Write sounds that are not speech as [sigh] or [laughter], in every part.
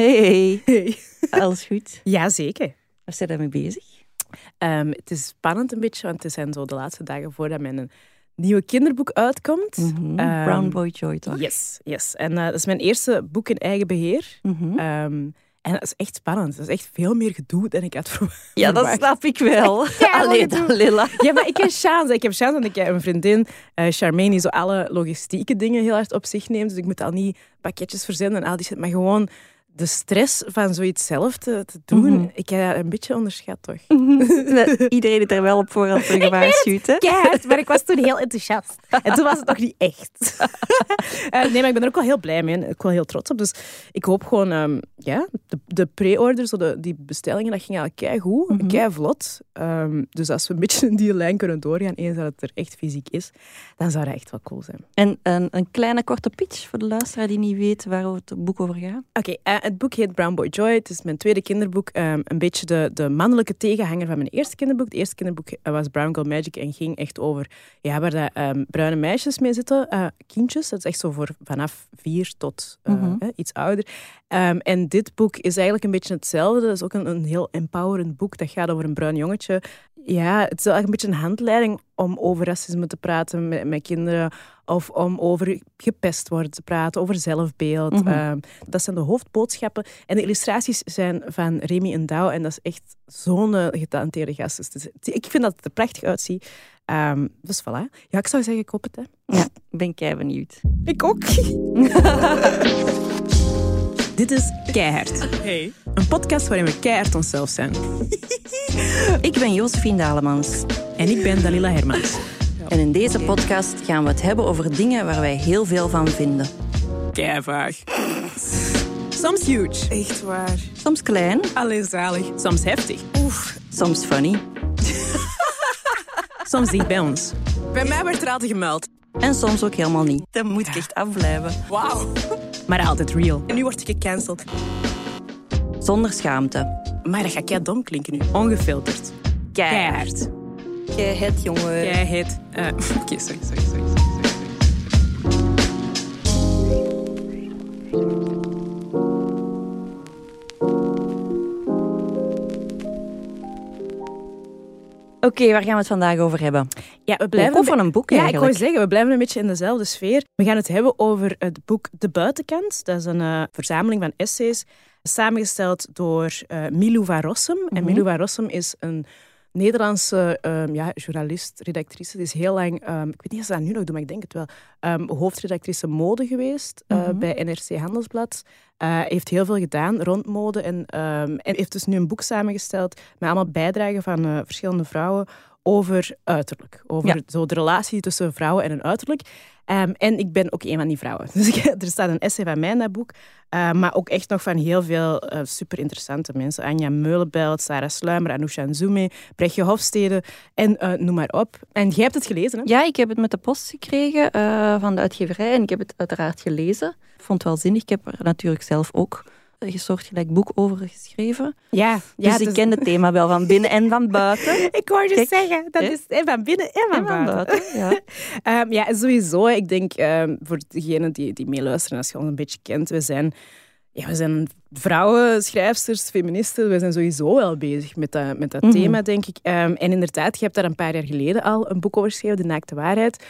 Hey, Hey. alles goed? Jazeker. Waar zijn je mee bezig? Ehm, het is spannend een beetje, want het zijn zo de laatste dagen voordat mijn nieuwe kinderboek uitkomt. Mhm, Ehm, Brown Boy Joy, toch? Yes, yes. En eh, dat is mijn eerste boek in eigen beheer. Mhm. Ehm, en dat is echt spannend. Dat is echt veel meer gedoe dan ik had [laughs] verwacht. ja, dat snap ik wel. [laughs] Allee, gedoe. dan, Lilla. Ja, maar ik heb chance. Ik heb chance, want ik heb een vriendin, eh Charmaine, die zo alle logistieke dingen heel hard op zich neemt. Dus ik moet al niet pakketjes verzenden en al die shit. Maar gewoon de stress van zoiets zelf te, te doen, Mhm. ik heb dat een beetje onderschat, toch? [laughs] Iedereen is er wel op voorhand voor gewaarschuwd, hè? Keihard, maar ik was toen heel enthousiast. [laughs] En toen was het nog niet echt. [laughs] Eh, nee, maar ik ben er ook wel heel blij mee en ook wel heel trots op. Dus ik hoop gewoon, ehm, ja, de, de pre-orders, die bestellingen, dat ging eigenlijk keigoed, Mhm. kei vlot. dus als we een beetje in die lijn kunnen doorgaan, eens dat het er echt fysiek is, dan zou dat echt wel cool zijn. En een, een kleine korte pitch voor de luisteraar die niet weet waar het boek over gaat. Oké, eh, het boek heet Brown Boy Joy. Het is mijn tweede kinderboek. Ehm, een beetje de, de mannelijke tegenhanger van mijn eerste kinderboek. Het eerste kinderboek eh, was Brown Girl Magic en ging echt over ja, waar de, ehm, bruine meisjes mee zitten. eh, kindjes, dat is echt zo voor vanaf vier tot eh, Mhm. eh, iets ouder. Ehm, en dit boek is eigenlijk een beetje hetzelfde. Het is ook een, een heel empowerend boek. Dat gaat over een bruin jongetje. Ja, het is eigenlijk een beetje een handleiding om over racisme te praten met, met kinderen. Of om over gepest worden te praten, over zelfbeeld. Mhm. Ehm, dat zijn de hoofdboodschappen. En de illustraties zijn van Remy en Douw. En dat is echt zo'n eh, getalenteerde gast. Dus is- ik vind dat het er prachtig uitziet. Ehm, dus voilà. Ja, ik zou zeggen, koop het. Hè. Ja, ik ben kei benieuwd. Ik ook. [laughs] Dit is Keihard. Hey. Een podcast waarin we keihard onszelf zijn. [laughs] Ik ben Josephine Dalemans. En ik ben Dalila Hermans. [laughs] En in deze podcast gaan we het hebben over dingen waar wij heel veel van vinden. Keivaag. Soms huge. Echt waar. Soms klein, Allee, zalig. Soms heftig. soms funny [laughs] Soms dicht bij ons. Bij mij werd er altijd gemeld. en soms ook helemaal niet. Dan moet ik echt afblijven. Wauw. Maar altijd real. En nu word ik gecanceld. Zonder schaamte. Maar dat gaat kei dom klinken nu. Ongefilterd. Keihard. Kei het, jongen. Keihard. Eh, [laughs] Oké, sorry. sorry, sorry. Oké, waar gaan we het vandaag over hebben? Ja, we blijven over een boek Ja, ik eigenlijk. wou zeggen, we blijven een beetje in dezelfde sfeer. We gaan het hebben over het boek De Buitenkant. Dat is een eh, verzameling van essays, samengesteld door eh, Milou van Rossum. En Mhm. Milou van Rossum is een Nederlandse ehm, ja, journalist, redactrice. Die is heel lang, ehm, ik weet niet of ze dat nu nog doet, maar ik denk het wel, ehm, hoofdredactrice mode geweest eh, Mhm. bij NRC Handelsblad. Eh, heeft heel veel gedaan rond mode en, en heeft dus nu een boek samengesteld met allemaal bijdragen van eh, verschillende vrouwen over uiterlijk. Over Ja. zo de relatie tussen vrouwen en een uiterlijk. Ehm, en ik ben ook een van die vrouwen. [laughs] Dus ik- er staat een essay van mij in dat boek. eh, maar ook echt nog van heel veel eh, super interessante mensen. Anja Meulenbelt, Sarah Sluimer, Anousha Nzume, Brechtje Hofstede en eh, noem maar op. En jij hebt het gelezen, hè? Ja, ik heb het met de post gekregen eh, van de uitgeverij en ik heb het uiteraard gelezen. Ik vond het wel zinnig. Ik heb er natuurlijk zelf ook een soortgelijk boek over geschreven. Ja, dus het ik is- ken het thema wel van binnen en van buiten. [laughs] Ik wou dus Kijk, zeggen, dat hè? is eh, van binnen en van, En van buiten. buiten, ja. [laughs] Ehm, ja, sowieso. Ik denk ehm, voor degenen die, die meeluisteren, als je ons een beetje kent, we zijn, ja, we zijn vrouwen, schrijfsters, feministen. We zijn sowieso wel bezig met dat, met dat Mhm. thema, denk ik. Ehm, en inderdaad, je hebt daar een paar jaar geleden al een boek over geschreven, De Naakte Waarheid.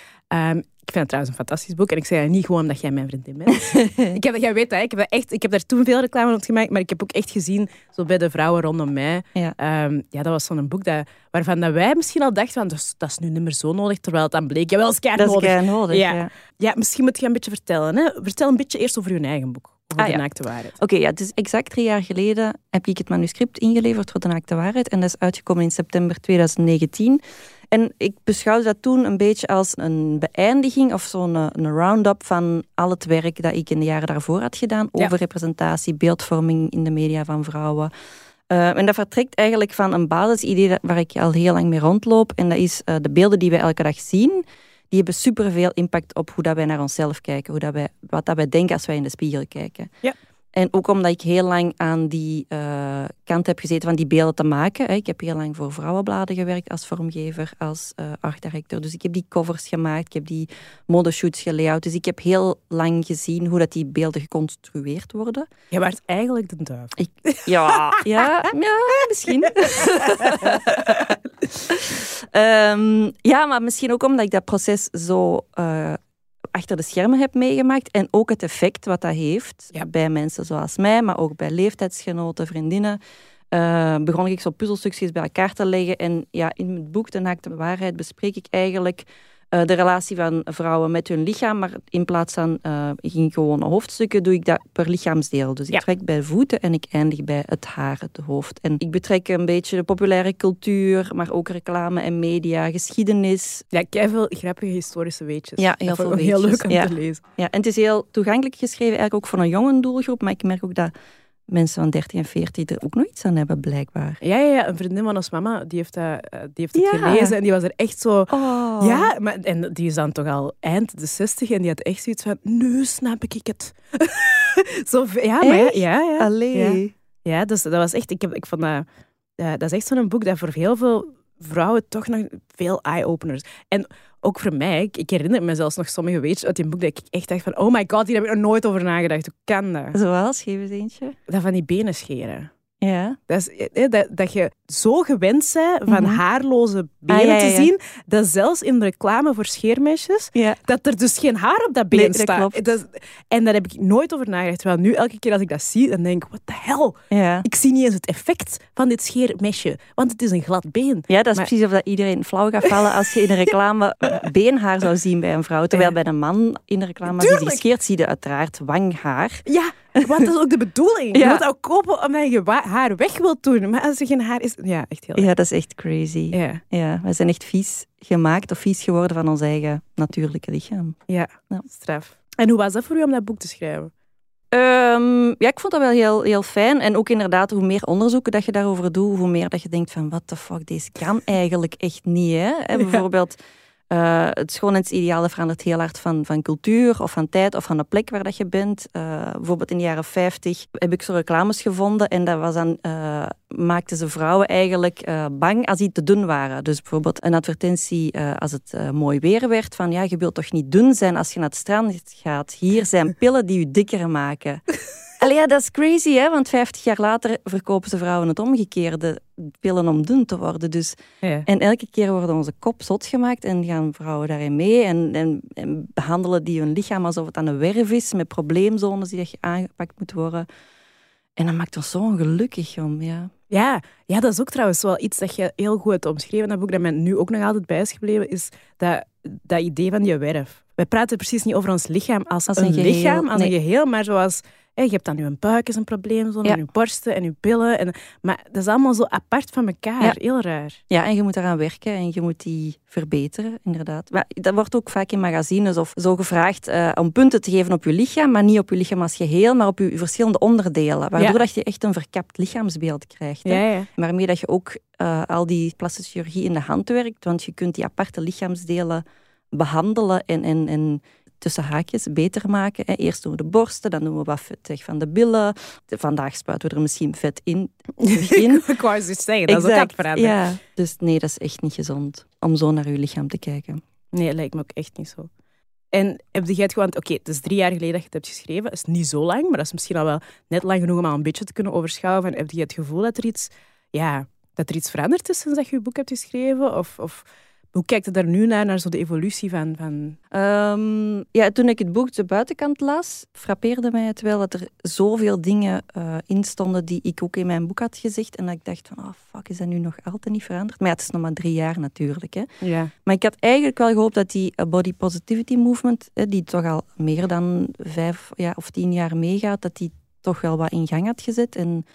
Ik vind het trouwens een fantastisch boek. En ik zeg dat niet gewoon omdat jij mijn vriendin bent. [laughs] ik heb, dat- jij weet dat, ik heb, dat echt, ik heb daar toen veel reclame op gemaakt, maar ik heb ook echt gezien, zo bij de vrouwen rondom mij, Ja. Ehm, ja, dat was zo'n boek dat, waarvan dat wij misschien al dachten, van, dat, is, dat is nu niet meer zo nodig, terwijl het dan bleek, ja, wel eens keihard Dat is nodig. nodig. Ja. ja. Ja, misschien moet je een beetje vertellen. Hè? Vertel een beetje eerst over je eigen boek, over Ah, de ja. naakte waarheid. Oké, ja, dus exact drie jaar geleden heb ik het manuscript ingeleverd voor de naakte waarheid. En dat is uitgekomen in september 2019. En ik beschouwde dat toen een beetje als een beëindiging of zo'n eh, een round-up van al het werk dat ik in de jaren daarvoor had gedaan Ja. over representatie, beeldvorming in de media van vrouwen. Eh, en dat vertrekt eigenlijk van een basisidee dat- waar ik al heel lang mee rondloop. En dat is eh, de beelden die wij elke dag zien, die hebben superveel impact op hoe dat wij naar onszelf kijken, hoe dat wij, wat dat wij denken als wij in de spiegel kijken. Ja. En ook omdat ik heel lang aan die uh, kant heb gezeten van die beelden te maken. Hè. Ik heb heel lang voor vrouwenbladen gewerkt als vormgever, als uh, art director. Dus ik heb die covers gemaakt, ik heb die modeshoots gelayout. Dus ik heb heel lang gezien hoe dat die beelden geconstrueerd worden. Je werd eigenlijk de duif. Ik, ja, [laughs] ja, ja, misschien. um, [laughs] ja, maar misschien ook omdat ik dat proces zo... Uh, achter de schermen heb meegemaakt. En ook het effect wat dat heeft bij mensen zoals mij, maar ook bij leeftijdsgenoten, vriendinnen. Uh, begon ik zo puzzelstukjes bij elkaar te leggen. En ja, in mijn boek De Naakte Waarheid bespreek ik eigenlijk uh, de relatie van vrouwen met hun lichaam. Maar in plaats van uh, in gewone hoofdstukken doe ik dat per lichaamsdeel. Dus ik ja. trek bij voeten en ik eindig bij het haar, het hoofd. En ik betrek een beetje de populaire cultuur, maar ook reclame en media, geschiedenis. Ja, ik heb veel grappige historische weetjes. Ja, heel veel Heel leuk om ja. te lezen. Ja, en het is heel toegankelijk geschreven, eigenlijk ook voor een jonge doelgroep. Maar ik merk ook dat mensen van 13 en 14 er ook nog iets aan hebben, blijkbaar. Ja, ja, ja. een vriendin van ons mama, die heeft, dat, die heeft het gelezen en die was er echt zo... Oh. Ja, maar, en die is dan toch al eind de 60 en die had echt zoiets van, nu snap ik het. [laughs] zo, ja, maar ja. ja, ja. Allee. Ja, ja dus dat was echt... Ik, heb, ik vond dat... Dat is echt zo'n boek dat voor heel veel vrouwen toch nog veel eye-openers. En ook voor mij, ik, herinner me zelfs nog sommige weetjes uit die boek dat ik echt dacht van, oh my god, hier heb ik nog nooit over nagedacht. Hoe kan dat? Zoals, geef eens eentje. Dat van die benen scheren. Ja. Dat, is, dat, dat je zo gewend bent van mm -hmm. haarloze benen ah, ja, ja, ja. te zien, dat zelfs in de reclame voor scheermesjes, dat er dus geen haar op dat been nee, staat. Dat, en daar heb ik nooit over nagedacht. Terwijl nu, elke keer als ik dat zie, dan denk ik, what the hell? Ik zie niet eens het effect van dit scheermesje, want het is een glad been. Ja, dat is maar... precies of dat iedereen flauw gaat vallen als je in een reclame [laughs] beenhaar zou zien bij een vrouw. Terwijl bij een man in de reclame, als die scheert, zie je uiteraard wanghaar. Ja, dat is ook de bedoeling. Ja. Je wilt ook kopen omdat je haar weg wilt doen. Maar als er geen haar is... Ja, echt heel Ja, dat is echt crazy. Ja. ja. We zijn echt vies gemaakt of vies geworden van ons eigen natuurlijke lichaam. Ja, ja. straf. En hoe was dat voor u om dat boek te schrijven? Um, ja, ik vond dat wel heel, heel fijn. En ook inderdaad, hoe meer onderzoeken dat je daarover doet, hoe meer dat je denkt van, what the fuck, deze kan eigenlijk echt niet. Hè? En [laughs] bijvoorbeeld... Ja uh, het schoonheidsideaal verandert heel hard van, van cultuur of van tijd of van de plek waar dat je bent. Uh, bijvoorbeeld in de jaren 50 heb ik zo reclames gevonden en dat was uh, maakten ze vrouwen eigenlijk bang als die te dun waren. Dus bijvoorbeeld een advertentie als het mooi weer werd van ja, je wilt toch niet dun zijn als je naar het strand gaat. Hier zijn pillen die je dikker maken. [laughs] Allee, ja, dat is crazy, hè? want 50 jaar later verkopen ze vrouwen het omgekeerde. Pillen om dun te worden. Dus, ja. En elke keer worden onze kop zot gemaakt en gaan vrouwen daarin mee. En, en, en, behandelen die hun lichaam alsof het aan de werf is, met probleemzones die je aangepakt moet worden. En dat maakt ons zo ongelukkig om, ja. Ja, ja, dat is ook trouwens wel iets dat je heel goed hebt omschreven. Dat boek dat mij nu ook nog altijd bij is gebleven, is dat, dat idee van die werf. Wij praten precies niet over ons lichaam als, als een, een geheel, lichaam, als nee. een geheel, maar zoals je hebt dan je buik is een probleem, zo, ja. en je borsten en je pillen. En, maar dat is allemaal zo apart van elkaar. Ja. Heel raar. Ja, en je moet daaraan werken en je moet die verbeteren, inderdaad. Maar dat wordt ook vaak in magazines of zo gevraagd uh, om punten te geven op je lichaam, maar niet op je lichaam als geheel, maar op je verschillende onderdelen. Waardoor ja. dat je echt een verkapt lichaamsbeeld krijgt. Hè? Waarmee dat je ook uh, al die plastische chirurgie in de hand werkt, want je kunt die aparte lichaamsdelen behandelen en, en, en tussen haakjes beter maken. Eerst doen we de borsten, dan doen we wat vet weg van de billen. Vandaag spuiten we er misschien vet in. [laughs] in. ik wou eens zeggen, dat exact. is ook Ja. Dus nee, dat is echt niet gezond om zo naar je lichaam te kijken. Nee, lijkt me ook echt niet zo. En heb je het gewoon, oké, het is drie jaar geleden dat je het hebt geschreven. Dat is niet zo lang, maar dat is misschien al wel net lang genoeg om al een beetje te kunnen overschouwen. En heb je het gevoel dat er iets, ja, dat er iets veranderd is sinds dat je je boek hebt geschreven? Of, of hoe kijkt je daar nu naar, naar zo de evolutie van... van... Um, ja, toen ik het boek De Buitenkant las, frappeerde mij het wel dat er zoveel dingen uh, in stonden die ik ook in mijn boek had gezegd. En dat ik dacht van, oh fuck, is dat nu nog altijd niet veranderd? Maar ja, het is nog maar drie jaar natuurlijk. Hè. Ja. Maar ik had eigenlijk wel gehoopt dat die body positivity movement, die toch al meer dan vijf ja, of tien jaar meegaat, dat die toch wel wat in gang had gezet. En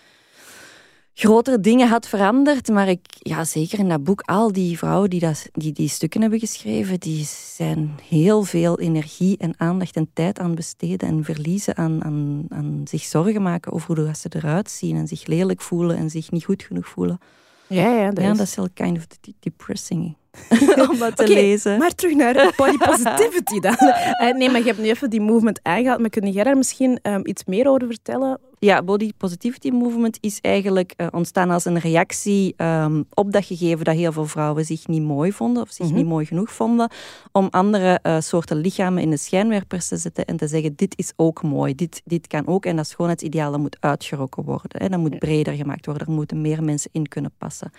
grotere dingen had veranderd. Maar ik, ja, zeker in dat boek, al die vrouwen die, dat, die die stukken hebben geschreven, die zijn heel veel energie en aandacht en tijd aan besteden en verliezen aan, aan, aan zich zorgen maken over hoe ze eruit zien en zich lelijk voelen en zich niet goed genoeg voelen. Ja, ja, dat, ja, is... dat is heel kind of depressing. [laughs] [laughs] om dat te okay, lezen. Maar terug naar [laughs] body positivity dan. Uh, nee, maar je hebt nu even die movement aangehaald. Maar kun jij daar misschien um, iets meer over vertellen? Ja, body positivity movement is eigenlijk uh, ontstaan als een reactie um, op dat gegeven dat heel veel vrouwen zich niet mooi vonden of zich Mhm. niet mooi genoeg vonden, om andere uh, soorten lichamen in de schijnwerpers te zetten en te zeggen, dit is ook mooi, dit, dit kan ook en dat schoonheidsideaal dat moet uitgerokken worden. Hè. Dat moet breder gemaakt worden, er moeten meer mensen in kunnen passen.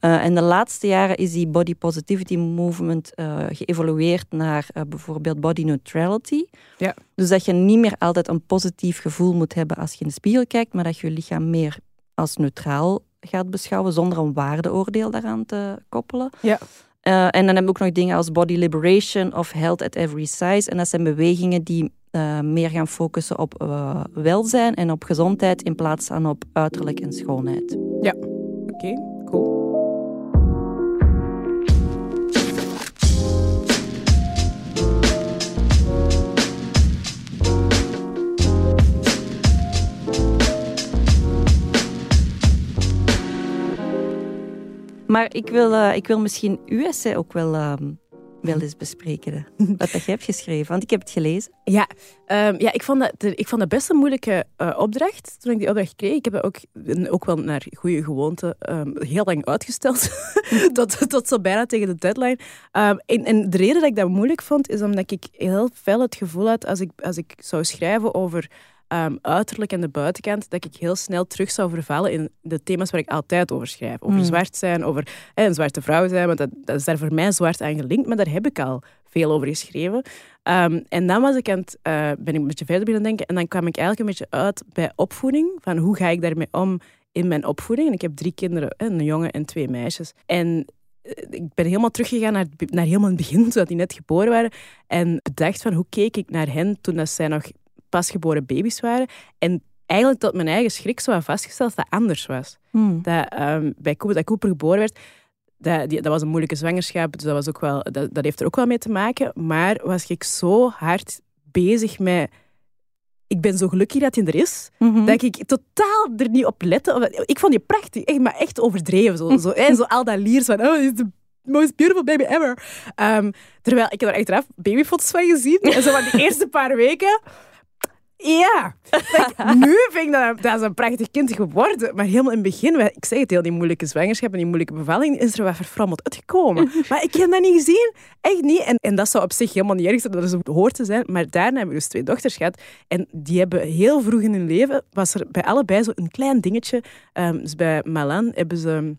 Uh, en de laatste jaren is die body positivity movement geëvolueerd naar bijvoorbeeld body neutrality. Ja. Dus dat je niet meer altijd een positief gevoel moet hebben als je in de spiegel kijkt, maar dat je je lichaam meer als neutraal gaat beschouwen zonder een waardeoordeel daaraan te koppelen. Ja. Uh, en dan hebben we ook nog dingen als body liberation of health at every size. En dat zijn bewegingen die uh, meer gaan focussen op uh, welzijn en op gezondheid in plaats van op uiterlijk en schoonheid. Ja, oké, okay, Maar ik wil, uh, ik wil misschien uw essay ook wel, uh, wel eens bespreken. [laughs] wat dat je hebt geschreven, want ik heb het gelezen. Ja, um, ja ik, vond dat, ik vond dat best een moeilijke uh, opdracht toen ik die opdracht kreeg. Ik heb dat ook, ook wel naar goede gewoonte um, heel lang uitgesteld. [laughs] tot, tot zo bijna tegen de deadline. Um, en, en de reden dat ik dat moeilijk vond, is omdat ik heel fel het gevoel had als ik, als ik zou schrijven over um, uiterlijk en de buitenkant, dat ik heel snel terug zou vervallen in de thema's waar ik altijd over schrijf. Over Mm. zwart zijn, over eh, een zwarte vrouw zijn, want dat, dat is daar voor mij zwart aan gelinkt, maar daar heb ik al veel over geschreven. Um, en dan was ik aan het, uh, ben ik een beetje verder beginnen denken en dan kwam ik eigenlijk een beetje uit bij opvoeding, van hoe ga ik daarmee om in mijn opvoeding. En ik heb drie kinderen, een jongen en twee meisjes. En eh, ik ben helemaal teruggegaan naar, naar helemaal het begin, [laughs] toen die net geboren waren. En bedacht van hoe keek ik naar hen toen dat zij nog pasgeboren baby's waren. En eigenlijk tot mijn eigen schrik zo aan vastgesteld dat dat anders was. Hmm. Dat um, bij Cooper, dat Cooper geboren werd, dat, die, dat was een moeilijke zwangerschap, dus dat, was ook wel, dat, dat heeft er ook wel mee te maken. Maar was ik zo hard bezig met... Ik ben zo gelukkig dat hij er is, Mm -hmm. dat ik totaal er niet op lette. Ik vond die prachtig, echt, maar echt overdreven. Zo, zo, hè, zo al dat liers van... Oh, is the most beautiful baby ever. Um, terwijl ik heb er achteraf babyfoto's van gezien. En zo van die eerste paar weken... Ja, [laughs] nu vind ik dat, dat is een prachtig kind geworden. Maar helemaal in het begin, ik zeg het heel, die moeilijke zwangerschap en die moeilijke bevalling, is er wat verfrommeld uitgekomen. [laughs] Maar ik heb dat niet gezien. Echt niet. En, en dat zou op zich helemaal niet erg zijn dat zo hoort te zijn. Maar daarna hebben we dus twee dochters gehad. En die hebben heel vroeg in hun leven, was er bij allebei zo een klein dingetje. Um, dus bij Malan hebben ze,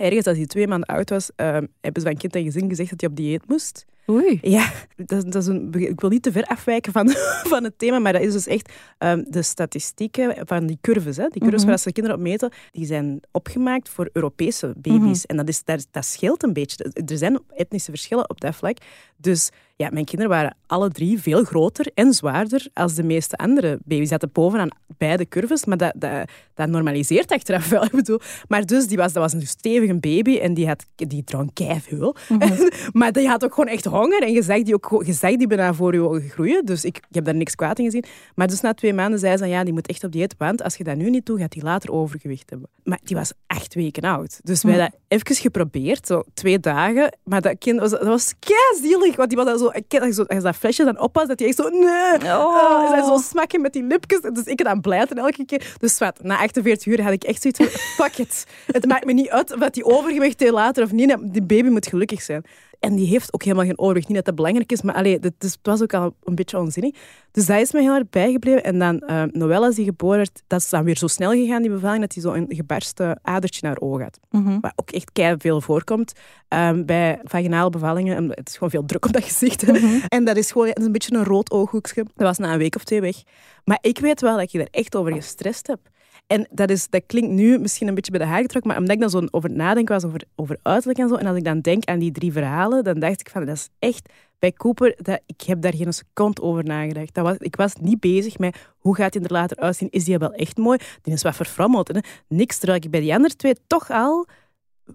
ergens als hij twee maanden oud was, um, hebben ze van kind en gezin gezegd dat hij op dieet moest. Oei. Ja, dat, dat is een, ik wil niet te ver afwijken van, [laughs] van het thema, maar dat is dus echt um, de statistieken van die curves. Hè. Die curves Mhm. waar ze kinderen op meten, die zijn opgemaakt voor Europese baby's. Mhm. En dat, is, dat, dat scheelt een beetje. Er zijn etnische verschillen op dat vlak. Dus ja, mijn kinderen waren alle drie veel groter en zwaarder als de meeste andere baby's. Zaten bovenaan beide curves, maar dat, dat, dat normaliseert achteraf wel. [laughs] Ik bedoel. Maar dus, die was, dat was een stevige baby en die, had, die dronk keiveel. [laughs] maar die had ook gewoon echt honger en je zag die, ook, je zag die bijna voor je ogen groeien. Dus ik, ik heb daar niks kwaad in gezien. Maar dus na twee maanden zei ze, ja, die moet echt op dieet, want als je dat nu niet doet, gaat die later overgewicht hebben. Maar die was acht weken oud. Dus wij dat even geprobeerd, zo twee dagen. Maar dat kind was, dat was keizielig, want die was dat zo, ik, zo, als dat flesje dan oppas, dat hij echt zo, nee, Oh. uh, zo smakken met die lipjes. Dus ik dan blijten elke keer. Dus wat, na 48 uur had ik echt zoiets van, [laughs] fuck it. Het maakt me niet uit wat die overgewicht later of niet. Die baby moet gelukkig zijn. En die heeft ook helemaal geen overgewicht. Niet dat dat belangrijk is, maar allee, dat, dus, het was ook al een beetje onzinnig. Dus dat is me heel erg bijgebleven. En dan uh, Noël, als die geboren werd, dat is dan weer zo snel gegaan, die bevalling, dat hij zo een gebarsten adertje naar oog had. Mm -hmm. Wat ook echt kei veel voorkomt um, bij vaginale bevallingen. En het is gewoon veel druk op dat gezicht. Mm -hmm. [laughs] En dat is gewoon dat is een beetje een rood ooghoekje. Dat was na een week of twee weg. Maar ik weet wel dat je er echt over gestrest hebt. En dat, is, dat klinkt nu misschien een beetje bij de haar getrokken, maar omdat ik dan zo over nadenk was over, over uiterlijk en zo, en als ik dan denk aan die drie verhalen, dan dacht ik van, dat is echt bij Cooper, dat, ik heb daar geen seconde over nagedacht. Dat was, ik was niet bezig met hoe gaat hij er later uitzien. Is die wel echt mooi? Die is wat verfrommeld. Hè? Niks, terwijl ik bij die andere twee toch al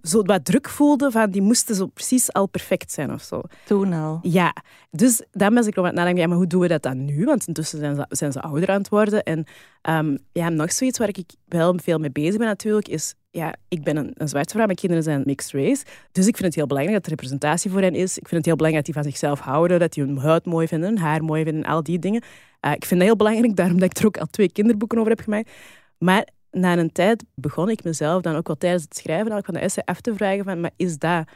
zo wat druk voelde van die moesten zo precies al perfect zijn of zo. Toen al. Ja, dus dan ben ik nog aan het nadenken, ja, maar hoe doen we dat dan nu? Want intussen zijn ze, zijn ze ouder aan het worden. En um, ja, nog zoiets waar ik wel veel mee bezig ben natuurlijk, is ja, ik ben een, een zwarte vrouw, mijn kinderen zijn mixed race. Dus ik vind het heel belangrijk dat er representatie voor hen is. Ik vind het heel belangrijk dat die van zichzelf houden, dat die hun huid mooi vinden, hun haar mooi vinden, al die dingen. Uh, ik vind dat heel belangrijk, [laughs] daarom dat ik er ook al twee kinderboeken over heb gemaakt. Maar na een tijd begon ik mezelf dan ook wel tijdens het schrijven van de essay af te vragen van, maar is dat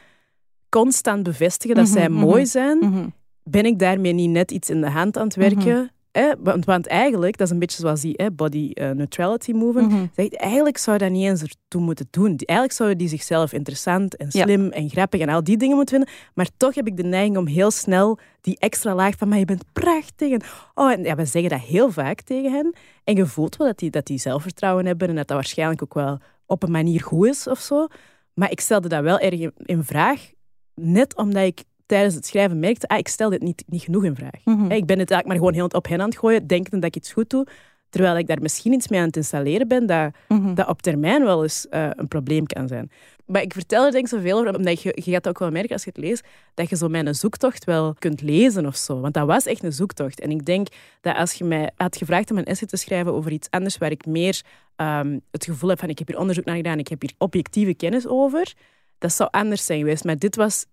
constant bevestigen dat Mhm, zij mhm. mooi zijn? Mhm. Ben ik daarmee niet net iets in de hand aan het werken? Eh, want, want eigenlijk, dat is een beetje zoals die eh, body neutrality movement. Zegt, eigenlijk zou dat niet eens ertoe moeten doen. Eigenlijk zouden die zichzelf interessant en Ja. slim en grappig en al die dingen moeten vinden. Maar toch heb ik de neiging om heel snel die extra laag van, maar je bent prachtig. En, oh, en ja, we zeggen dat heel vaak tegen hen. En je voelt wel dat die, dat die zelfvertrouwen hebben en dat dat waarschijnlijk ook wel op een manier goed is of zo. Maar ik stelde dat wel erg in vraag, net omdat ik tijdens het schrijven merkte, ah, ik stel dit niet, niet genoeg in vraag. Mhm. Ik ben het eigenlijk maar gewoon heel op hen aan het gooien, denkende dat ik iets goed doe. Terwijl ik daar misschien iets mee aan het installeren ben, dat, Mhm. dat op termijn wel eens eh, een probleem kan zijn. Maar ik vertel er denk ik zoveel over, omdat je, je gaat ook wel merken als je het leest, dat je zo mijn zoektocht wel kunt lezen of zo. Want dat was echt een zoektocht. En ik denk dat als je mij had gevraagd om een essay te schrijven over iets anders waar ik meer ehm, het gevoel heb van ik heb hier onderzoek naar gedaan, ik heb hier objectieve kennis over, dat zou anders zijn geweest. Maar dit was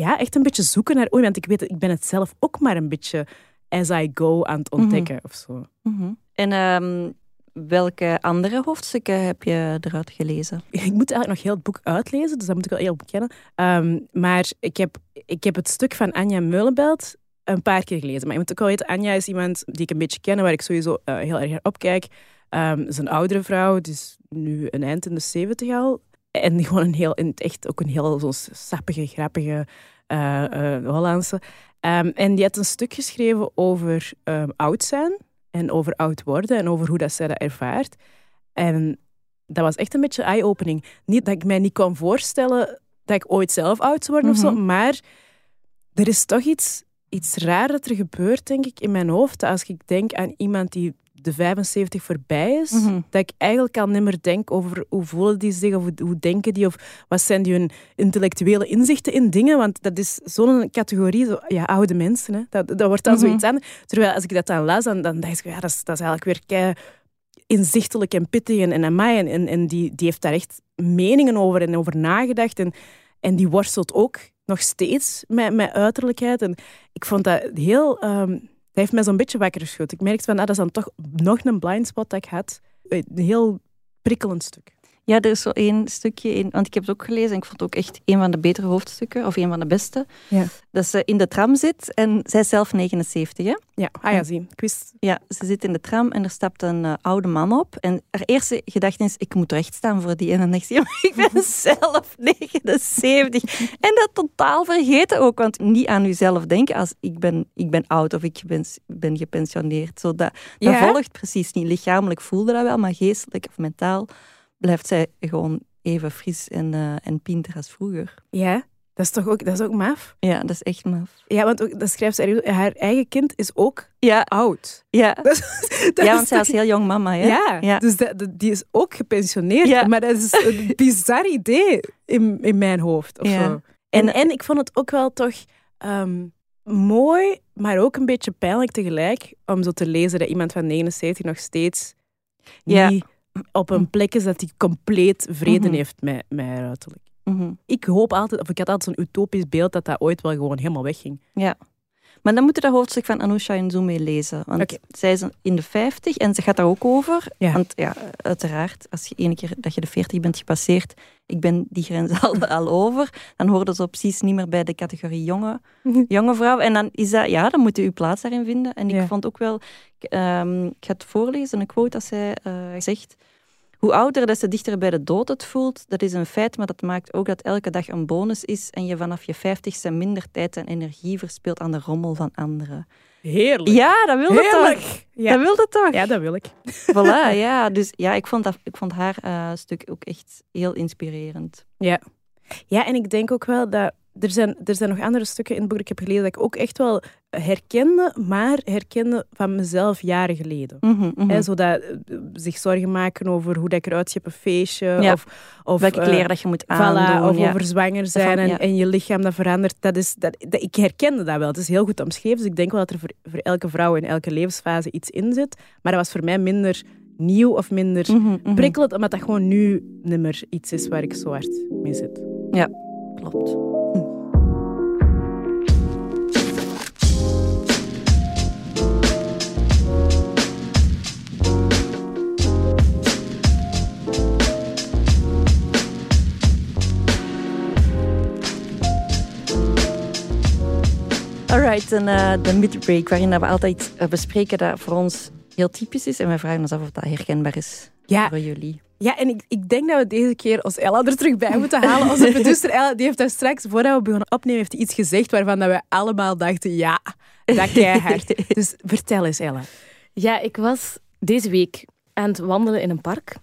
ja, echt een beetje zoeken naar, oei, want ik weet, ik ben het zelf ook maar een beetje as I go aan het ontdekken of zo. Mhm. En ehm, welke andere hoofdstukken heb je eruit gelezen? Ik moet eigenlijk nog heel het boek uitlezen, dus dat moet ik wel heel bekennen. Ehm, maar ik heb, ik heb het stuk van Anja Meulenbelt een paar keer gelezen. Maar je moet ook wel weten, Anja is iemand die ik een beetje ken, waar ik sowieso eh, heel erg naar opkijk. Ehm ze is een oudere vrouw, dus nu een eind in de zeventig al. En gewoon een heel, in het echt ook een heel zo'n sappige, grappige eh, eh, Hollandse. Ehm, en die had een stuk geschreven over ehm, oud zijn en over oud worden en over hoe dat zij dat ervaart. En dat was echt een beetje eye-opening. Niet dat ik mij niet kon voorstellen dat ik ooit zelf oud zou worden of zo, Mhm. maar er is toch iets, iets raar dat er gebeurt, denk ik, in mijn hoofd. Als ik denk aan iemand die de 75 voorbij is, Mhm. dat ik eigenlijk al niet meer denk over hoe voelen die zich, of hoe, denken die, of wat zijn die hun intellectuele inzichten in dingen. Want dat is zo'n categorie, zo, ja, oude mensen. Hè. Dat, dat wordt dan Mhm. zoiets aan. Terwijl als ik dat dan las, dan, dan dacht ik, ja, dat is, dat is eigenlijk weer kei inzichtelijk en pittig en, en amai. En, en, en die, die heeft daar echt meningen over en over nagedacht. En, en die worstelt ook nog steeds met, met uiterlijkheid. En ik vond dat heel... ehm, dat heeft mij zo'n beetje wakker geschud. Ik merkte van, ah, dat is dan toch nog een blind spot dat ik had. Een heel prikkelend stuk. Ja, er is zo één stukje in, want ik heb het ook gelezen en ik vond het ook echt een van de betere hoofdstukken, of een van de beste. Ja. Dat ze in de tram zit en zij is zelf 79, hè? Ja, ah ja, zie. Ik wist... Ja, ze zit in de tram en er stapt een eh, oude man op. En haar eerste gedachte is, ik moet recht staan voor die. En dan denkt ze, ja, maar ik ben [laughs] zelf 79. En dat totaal vergeten ook, want niet aan uzelf denken als ik ben, ik ben oud of ik ben, ben gepensioneerd. Zo dat, dat Ja? volgt precies niet. Lichamelijk voelde dat wel, maar geestelijk of mentaal blijft zij gewoon even fris en, eh, en pinter als vroeger. Ja, dat is toch ook, dat is ook maf? Ja, dat is echt maf. Ja, want ook, dat schrijft ze, haar eigen kind is ook Ja, oud. ja. [laughs] Dat is- dat ja is want zij was heel jong mama. Hè? Ja, Ja. dus dat, dat- die is ook gepensioneerd. Ja. Maar dat is een [laughs] bizar idee in, in mijn hoofd. Of Ja. zo. En, en ik vond het ook wel toch ehm, mooi, maar ook een beetje pijnlijk tegelijk, om zo te lezen dat iemand van 79 nog steeds Ja. niet op een plek is dat hij compleet vrede Mhm. heeft met, met haar uiterlijk. Mhm. Ik hoop altijd, of ik had altijd zo'n utopisch beeld dat dat ooit wel gewoon helemaal wegging. Ja. Maar dan moeten we dat hoofdstuk van Anousha Nzume lezen. Want zij is in de 50 en ze gaat daar ook over. Ja. Want ja, uiteraard, als je ene keer dat je de 40 bent gepasseerd, ik ben die grens al, [laughs] al over, dan hoorde ze precies niet meer bij de categorie jonge, jonge vrouw. En dan is dat, ja, dan moet je uw plaats daarin vinden. En ik Ja. vond ook wel, ik, ehm, ik ga het voorlezen, een quote dat zij eh, zegt. Hoe ouder, des te dichter bij de dood het voelt. Dat is een feit, maar dat maakt ook dat elke dag een bonus is en je vanaf je vijftigste minder tijd en energie verspilt aan de rommel van anderen. Heerlijk. Ja, dat wilde toch? Heerlijk. Ja. Dat wilde toch? ja, dat wil ik. [laughs] Voilà, [laughs] ja. Dus ja, ik vond, dat, ik vond haar eh, stuk ook echt heel inspirerend. Ja. ja, en ik denk ook wel dat er zijn, er zijn nog andere stukken in het boek dat ik heb gelezen dat ik ook echt wel herkende, maar herkende van mezelf jaren geleden. Mhm, mhm. Zodat eh, zich zorgen maken over hoe dat ik eruit zie op een feestje. Ja. Of, of Welke eh, kleren dat je moet Voilà, aandoen. of ja. over zwanger zijn en, ja. en je lichaam dat verandert. Dat is, dat, dat, ik herkende dat wel. Het is heel goed omschreven. Dus ik denk wel dat er voor, voor elke vrouw in elke levensfase iets in zit. Maar dat was voor mij minder nieuw of minder Mhm, mhm. prikkelend, omdat dat gewoon nu niet meer iets is waar ik zo hard mee zit. Klopt. Alright, en uh, de midbreak, waarin we altijd uh, bespreken dat voor ons heel typisch is. En we vragen ons af of dat herkenbaar is ja. voor jullie. Ja, en ik, ik denk dat we deze keer als Ella er terug bij moeten halen. Onze [laughs] producer Ella, die heeft daar straks, voordat we begonnen opnemen, heeft iets gezegd waarvan dat we allemaal dachten, ja, dat keihard. [laughs] dus vertel eens, Ella. Ja, ik was deze week aan het wandelen in een park.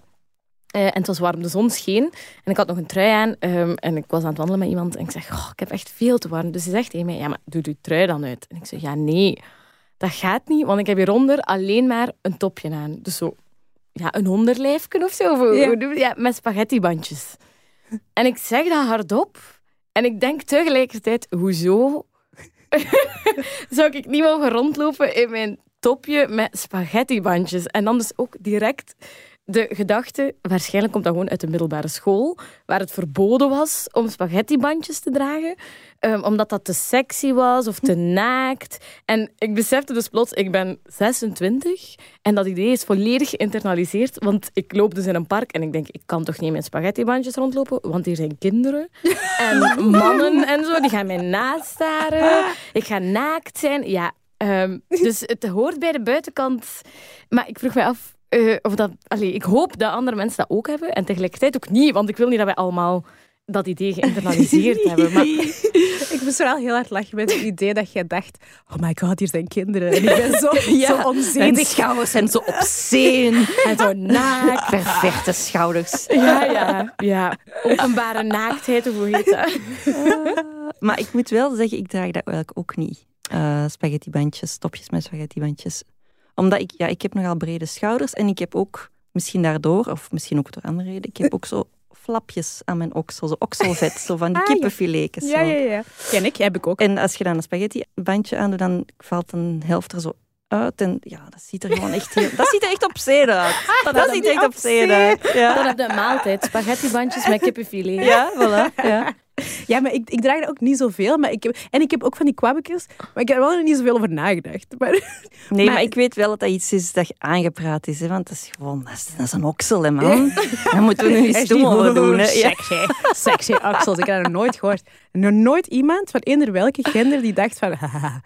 Uh, en het was warm, de zon scheen. En ik had nog een trui aan. Um, en ik was aan het wandelen met iemand. En ik zeg, oh, ik heb echt veel te warm. Dus ze zegt tegen mij, ja, maar doe je trui dan uit. En ik zeg, ja, nee, dat gaat niet. Want ik heb hieronder alleen maar een topje aan. Dus zo, ja, een onderlijfje of zo. Ja. ja met spaghettibandjes. En ik zeg dat hardop. En ik denk tegelijkertijd, hoezo [laughs] zou ik niet mogen rondlopen in mijn topje met spaghettibandjes? En dan dus ook direct de gedachte, waarschijnlijk komt dat gewoon uit de middelbare school, waar het verboden was om spaghettibandjes te dragen, um, omdat dat te sexy was of te [laughs] naakt. En ik besefte dus plots, ik ben 26 en dat idee is volledig geïnternaliseerd, want ik loop dus in een park en ik denk, ik kan toch niet met spaghettibandjes rondlopen, want hier zijn kinderen [laughs] en mannen en zo, die gaan mij nastaren. Ik ga naakt zijn. Ja, um, dus het hoort bij de buitenkant. Maar ik vroeg mij af, uh, of dat, allee, ik hoop dat andere mensen dat ook hebben. En tegelijkertijd ook niet, want ik wil niet dat wij allemaal dat idee geïnternaliseerd [laughs] hebben. Maar... Ik moest wel heel hard lachen met het idee dat jij dacht... Oh my god, hier zijn kinderen. En ik ben zo, [laughs] ja, zo onzedig. de schouders zijn zo obscene. en zo naakt. Perfecte schouders. Ja, ja. ja. Openbare naaktheid, hoe heet dat? [laughs] maar ik moet wel zeggen, ik draag dat eigenlijk ook niet. Uh, spaghettibandjes, topjes met spaghettibandjes omdat ik, ja, ik heb nogal brede schouders en ik heb ook, misschien daardoor, of misschien ook door andere reden, ik heb ook zo flapjes aan mijn oksel, zo okselvet, zo van die ah, kippenfiletjes. Ja, ja, ja. Ken ik, heb ik ook. En als je dan een spaghettibandje aandoet, dan valt een helft er zo uit. En ja, dat ziet er gewoon echt heel... Dat ziet er echt op zee uit. [laughs] Dat, dat ziet er echt op zee uit. Ja. Dan heb je een maaltijd. Spaghettibandjes met kippenfilet. Ja, voilà. Ja. [laughs] Ja, maar ik, ik draag er ook niet zoveel. Maar ik heb, en ik heb ook van die kwabbekjes. Maar ik heb er wel niet zoveel over nagedacht. Maar, nee, maar, ik weet wel dat dat iets is dat geaangepraat is. Hè, want dat is gewoon... Dat is, dat is een oksel, hè, man. [laughs] Daar moeten we nu over doen. Hè. Sexy. Sexy oksels. Ik heb dat nog nooit gehoord. Nog nooit iemand van eender welke gender die dacht van... [laughs] Haha,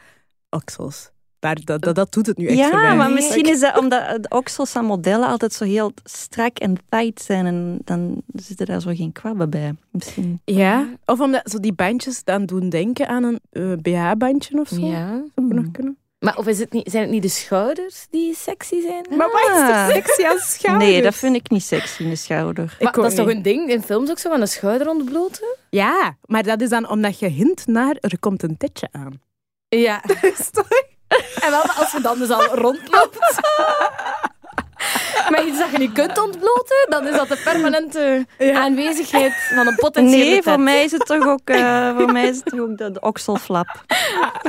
oksels. Maar dat, dat, dat, doet het nu echt ja, voor mij. maar misschien is dat omdat de oksels aan modellen altijd zo heel strak en tight zijn. En dan zitten daar zo geen kwabben bij. Misschien. Ja, of omdat zo die bandjes dan doen denken aan een uh, BH-bandje of zo. Ja. Zou nog hmm. kunnen. Maar of is het niet, zijn het niet de schouders die sexy zijn? Maar wat is er sexy aan schouders? Nee, dat vind ik niet sexy, een schouder. Maar dat is toch een ding in films ook zo, van een schouder ontbloten? Ja, maar dat is dan omdat je hint naar er komt een tetje aan. Ja. [laughs] is toch? En wel als je dan dus al rondloopt. Maar iets dat je niet kunt ontbloten, dan is dat de permanente aanwezigheid van een potentiële Nee, voor mij is het toch ook, uh, voor mij is het toch ook de, de okselflap.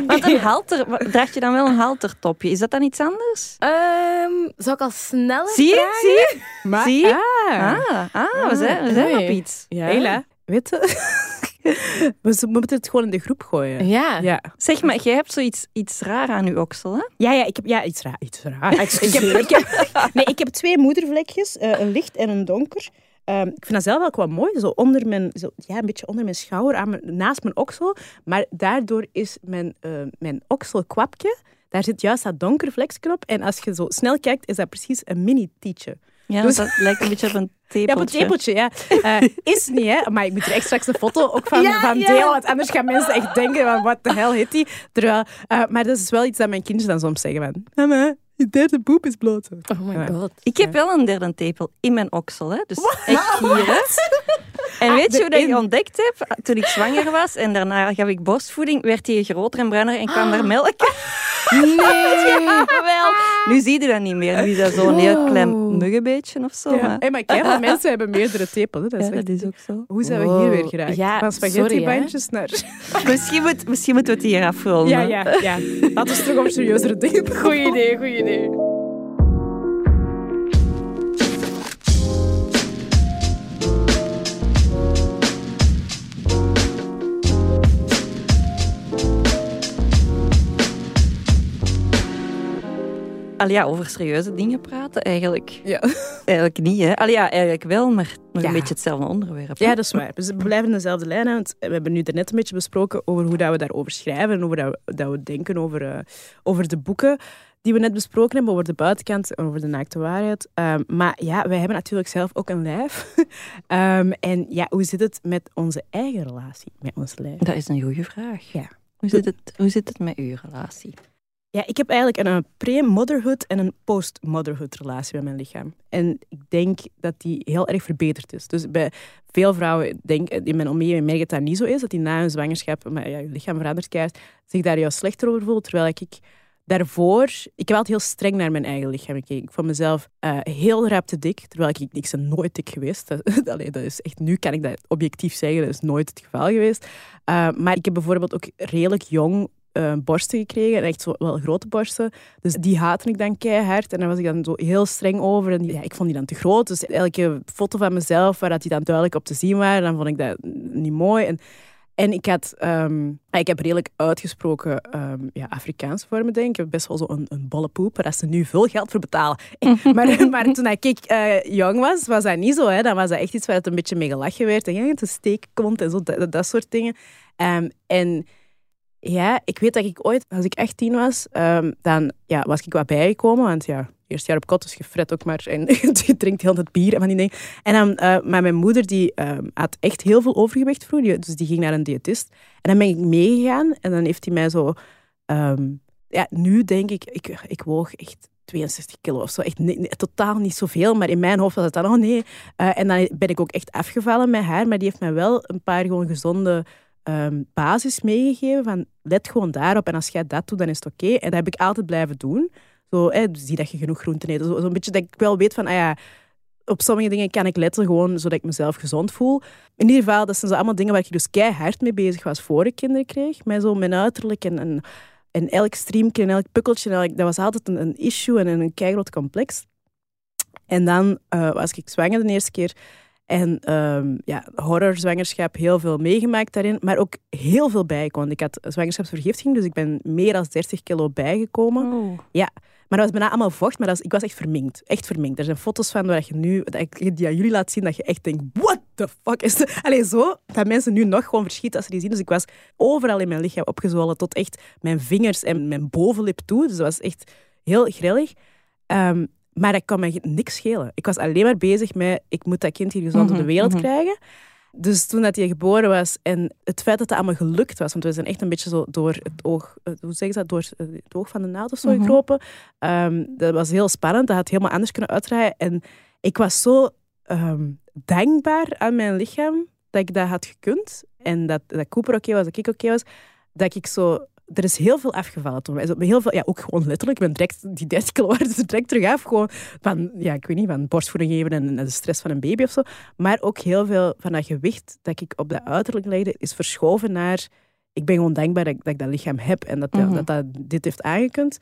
Want een halter, draag je dan wel een haltertopje? Is dat dan iets anders? Um, zou ik al sneller Zie je? Zie je? Maar, Zie je? Ah, ah, we zijn, we zijn op iets. Ja. Hela, weet je? [laughs] We moeten het gewoon in de groep gooien. Ja. ja. Zeg maar, jij hebt zoiets iets raar aan je oksel, hè? Ja, ja, ik heb ja, iets raar. Iets raar. [laughs] ik, heb, ik heb, [laughs] nee, ik heb twee moedervlekjes, uh, een licht en een donker. Um, ik vind dat zelf wel wat mooi, zo onder mijn, zo, ja, een beetje onder mijn schouder, aan mijn, naast mijn oksel. Maar daardoor is mijn, uh, mijn okselkwapje, daar zit juist dat donker vlekje op. En als je zo snel kijkt, is dat precies een mini-tietje. Ja, dus, dat lijkt een beetje op een tepeltje. [laughs] Ja, op een tepeltje, ja. Uh, is niet, hè. Maar ik moet er echt straks een foto ook van, ja, van delen, want anders gaan mensen echt denken wat de hel heet die. Terwijl, uh, maar dat is wel iets dat mijn kinderen dan soms zeggen van... Mama, je derde poep is bloot. Oh my god. Ik heb wel een derde tepel in mijn oksel, hè. Dus echt hier, hè. En weet je hoe dat ik ontdekt heb? Toen ik zwanger was en daarna gaf ik borstvoeding, werd hij groter en bruiner en kwam er melk. [laughs] Nee! [laughs] ja, wel. Nu zie je dat niet meer. Nu is dat zo'n heel klein muggenbeetje of zo. Ja. Maar, hey, maar kijk, [laughs] mensen hebben meerdere tepels. Dat is, ja, dat is ook zo. Hoe zijn we hier weer geraakt? Ja, Van spaghettibandjes naar... misschien, moet, misschien moeten we het hier afronden. Ja, ja, ja. Laten we terug op serieuzere dingen. Goeie idee, goeie idee. Allee, ja, over serieuze dingen praten, eigenlijk, Ja. [laughs] eigenlijk niet. Hè? Allee, ja, eigenlijk wel, maar nog Ja. een beetje hetzelfde onderwerp. Ja, dat is waar. Dus we blijven in dezelfde lijn. hè, Want we hebben nu net een beetje besproken over hoe dat we daarover schrijven en over dat we, dat we denken over, eh, over de boeken die we net besproken hebben, over de buitenkant en over de naakte waarheid. Ehm, maar ja, wij hebben natuurlijk zelf ook een lijf. [laughs] Ehm, en ja, hoe zit het met onze eigen relatie met ons lijf? Dat is een goede vraag. Ja. Hoe, zit het, hoe zit het met uw relatie? Ja, ik heb eigenlijk een, pre-motherhood en een post-motherhood relatie met mijn lichaam. En ik denk dat die heel erg verbeterd is. Dus bij veel vrouwen, denk, in mijn omgeving merk ik dat dat niet zo is, dat die na hun zwangerschap, maar ja, je lichaam verandert keihard, zich daar juist slechter over voelt. Terwijl ik daarvoor, ik heb altijd heel streng naar mijn eigen lichaam gekeken. Ik vond mezelf eh, heel rap te dik, terwijl ik, ik ben nooit dik geweest. Dat, [laughs] dat is echt, nu kan ik dat objectief zeggen, dat is nooit het geval geweest. Uh, maar ik heb bijvoorbeeld ook redelijk jong uh, borsten gekregen. En echt wel grote borsten. Dus die haatte ik dan keihard. En daar was ik dan zo heel streng over. En ja, ik vond die dan te groot. Dus elke foto van mezelf waar dat die dan duidelijk op te zien waren, dan vond ik dat niet mooi. En, en ik had... Um, ik heb redelijk uitgesproken um, ja, Afrikaanse vormen, denk ik. Ik heb best wel zo een, een bolle poep, waar ze nu veel geld voor betalen. [laughs] [laughs] maar, maar toen ik uh, jong was, was dat niet zo. Hè. Dan was dat echt iets waar het een beetje mee gelachen werd. En ja, het steek komt en zo, dat, dat soort dingen. Um, en... Ja, ik weet dat ik ooit, als ik echt tien was, dan ja, was ik wat bijgekomen. Want ja, eerst jaar op kot, dus je ook maar. En [laughs] je drinkt heel het bier en van die dingen. En dan, uh, maar mijn moeder, die um, had echt heel veel overgewicht vroeger. Dus die ging naar een diëtist. En dan ben ik meegegaan. En dan heeft hij mij zo... Um, ja, nu denk ik, ik, ik woog echt 62 kilo of zo. Echt totaal niet zoveel. Maar in mijn hoofd was het dan, oh nee. Uh, en dan ben ik ook echt afgevallen met haar. Maar die heeft mij wel een paar gewoon gezonde um, basis meegegeven van let gewoon daarop en als jij dat doet, dan is het oké. En dat heb ik altijd blijven doen. Zo, hè, zie dat je genoeg groenten eet. Zo'n zo beetje dat ik wel weet van, ah ja, op sommige dingen kan ik letten gewoon zodat ik mezelf gezond voel. In ieder geval, dat zijn zo allemaal dingen waar ik dus keihard mee bezig was voor ik kinderen kreeg. Met zo mijn uiterlijk en, en, en elk streamje en elk pukkeltje. Dat was altijd een, een issue en een keigroot complex. En dan uh, was ik zwanger de eerste keer. En um, ja, horrorzwangerschap, heel veel meegemaakt daarin, maar ook heel veel bijgekomen. Ik had zwangerschapsvergiftiging, dus ik ben meer dan 30 kilo bijgekomen. Oh. Ja, maar dat was bijna allemaal vocht, maar dat was, ik was echt verminkt. Echt verminkt. Er zijn foto's van waar je nu, dat ik die aan jullie laat zien, dat je echt denkt, what the fuck is dat? [laughs] Allee, zo, dat mensen nu nog gewoon verschieten als ze die zien. Dus ik was overal in mijn lichaam opgezwollen, tot echt mijn vingers en mijn bovenlip toe. Dus dat was echt heel grillig. Um, maar dat kan me niks schelen. Ik was alleen maar bezig met, ik moet dat kind hier gezond mm -hmm, op de wereld mm -hmm. krijgen. Dus toen dat hij geboren was en het feit dat dat allemaal gelukt was, want we zijn echt een beetje zo door het oog, hoe zeg je dat, door het oog van de naald of zo Mhm. gekropen. Um, dat was heel spannend, dat had helemaal anders kunnen uitdraaien. En ik was zo um, dankbaar aan mijn lichaam dat ik dat had gekund. En dat, dat Cooper oké okay was, dat ik oké okay was. Dat ik zo er is heel veel afgevallen toen. Heel veel, ja, ook gewoon letterlijk. Ik ben direct, die 30 kilo waren er direct terug af. Gewoon van, ja, ik weet niet, van borstvoeding geven en, en de stress van een baby of zo. Maar ook heel veel van dat gewicht dat ik op dat uiterlijk legde, is verschoven naar... Ik ben gewoon dankbaar dat ik dat, ik dat lichaam heb en dat, Mhm. dat, dat, dat dit heeft aangekund.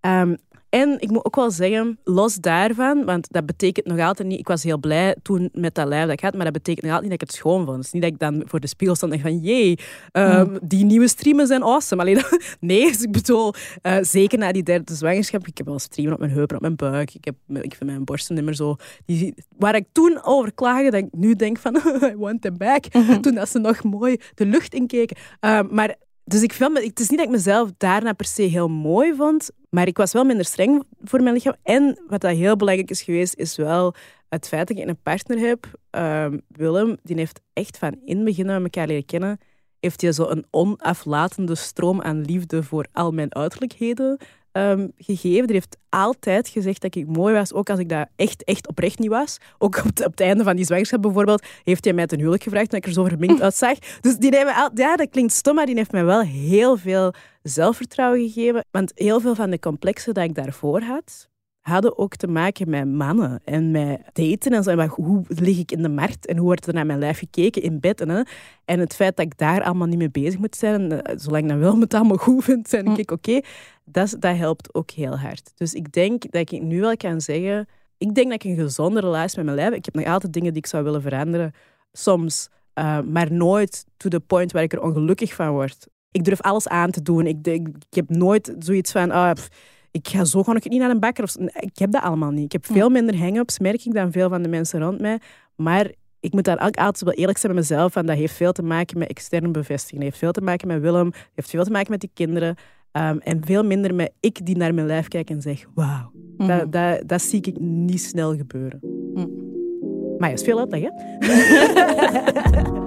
Um, en ik moet ook wel zeggen, los daarvan, want dat betekent nog altijd niet... Ik was heel blij toen met dat lijf dat ik had, maar dat betekent nog altijd niet dat ik het schoon vond. Het is niet dat ik dan voor de spiegel stond en van... Jee, um, Mm. die nieuwe streamen zijn awesome. Allee, [laughs] dat, nee, dus ik bedoel, uh, zeker na die derde zwangerschap... Ik heb wel streamen op mijn heupen, op mijn buik. Ik, heb, ik vind mijn borsten niet meer zo... Die, waar ik toen over klaagde, dat ik nu denk van... [laughs] I want them back. Mhm. Toen dat ze nog mooi de lucht inkeken. Uh, maar... Dus ik het is niet dat ik mezelf daarna per se heel mooi vond, maar ik was wel minder streng voor mijn lichaam. En wat dat heel belangrijk is geweest, is wel het feit dat ik een partner heb. Uh, Willem, die heeft echt van in het begin elkaar leren kennen, heeft hij zo een onaflatende stroom aan liefde voor al mijn uiterlijkheden um, gegeven. Die heeft altijd gezegd dat ik mooi was, ook als ik dat echt, echt oprecht niet was. Ook op het, op het einde van die zwangerschap bijvoorbeeld, heeft hij mij ten huwelijk gevraagd en ik er zo verminkt [laughs] uitzag. Dus die heeft al, ja, dat klinkt stom, maar die heeft mij wel heel veel zelfvertrouwen gegeven. Want heel veel van de complexen dat ik daarvoor had, hadden ook te maken met mannen en met daten en zo. En hoe lig ik in de markt en hoe wordt er naar mijn lijf gekeken in bed? En, hè? en het feit dat ik daar allemaal niet mee bezig moet zijn, en, zolang ik dan wel met allemaal goed vind, dan denk ik oké, okay, dat, dat helpt ook heel hard. Dus ik denk dat ik nu wel kan zeggen, ik denk dat ik een gezonde relatie met mijn lijf, ik heb nog altijd dingen die ik zou willen veranderen, soms, uh, maar nooit to the point waar ik er ongelukkig van word. Ik durf alles aan te doen. Ik, ik, ik heb nooit zoiets van, ah, pff, ik ga zo gewoon niet naar een bakker. Of, ik heb dat allemaal niet. Ik heb veel minder hang-ups, merk ik, dan veel van de mensen rond mij. Maar ik moet daar ook altijd wel eerlijk zijn met mezelf. En dat heeft veel te maken met externe bevestiging. Dat heeft veel te maken met Willem. Dat heeft veel te maken met die kinderen. Ehm, en veel minder met ik die naar mijn lijf kijk en zeg, wauw. Mhm. Dat, dat, dat zie ik niet snel gebeuren. Hm. Maar ja, is veel uitleg, hè? [laughs]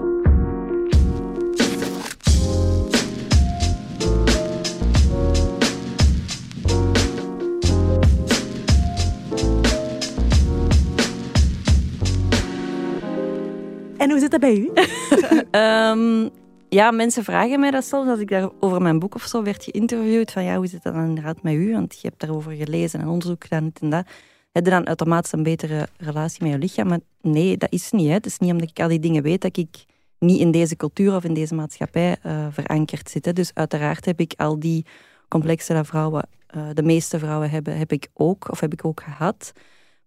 En hoe zit dat bij u? [laughs] Ehm, ja, mensen vragen mij dat soms als ik daar over mijn boek of zo werd geïnterviewd. Van ja, hoe zit dat dan inderdaad met u? Want je hebt daarover gelezen en onderzoek gedaan, dit en dat. Heb je dan automatisch een betere relatie met je lichaam? Maar nee, dat is niet. Hè. Het is niet omdat ik al die dingen weet dat ik niet in deze cultuur of in deze maatschappij eh, verankerd zit. Hè. Dus uiteraard heb ik al die complexen dat vrouwen, eh, de meeste vrouwen hebben, heb ik ook, of heb ik ook gehad.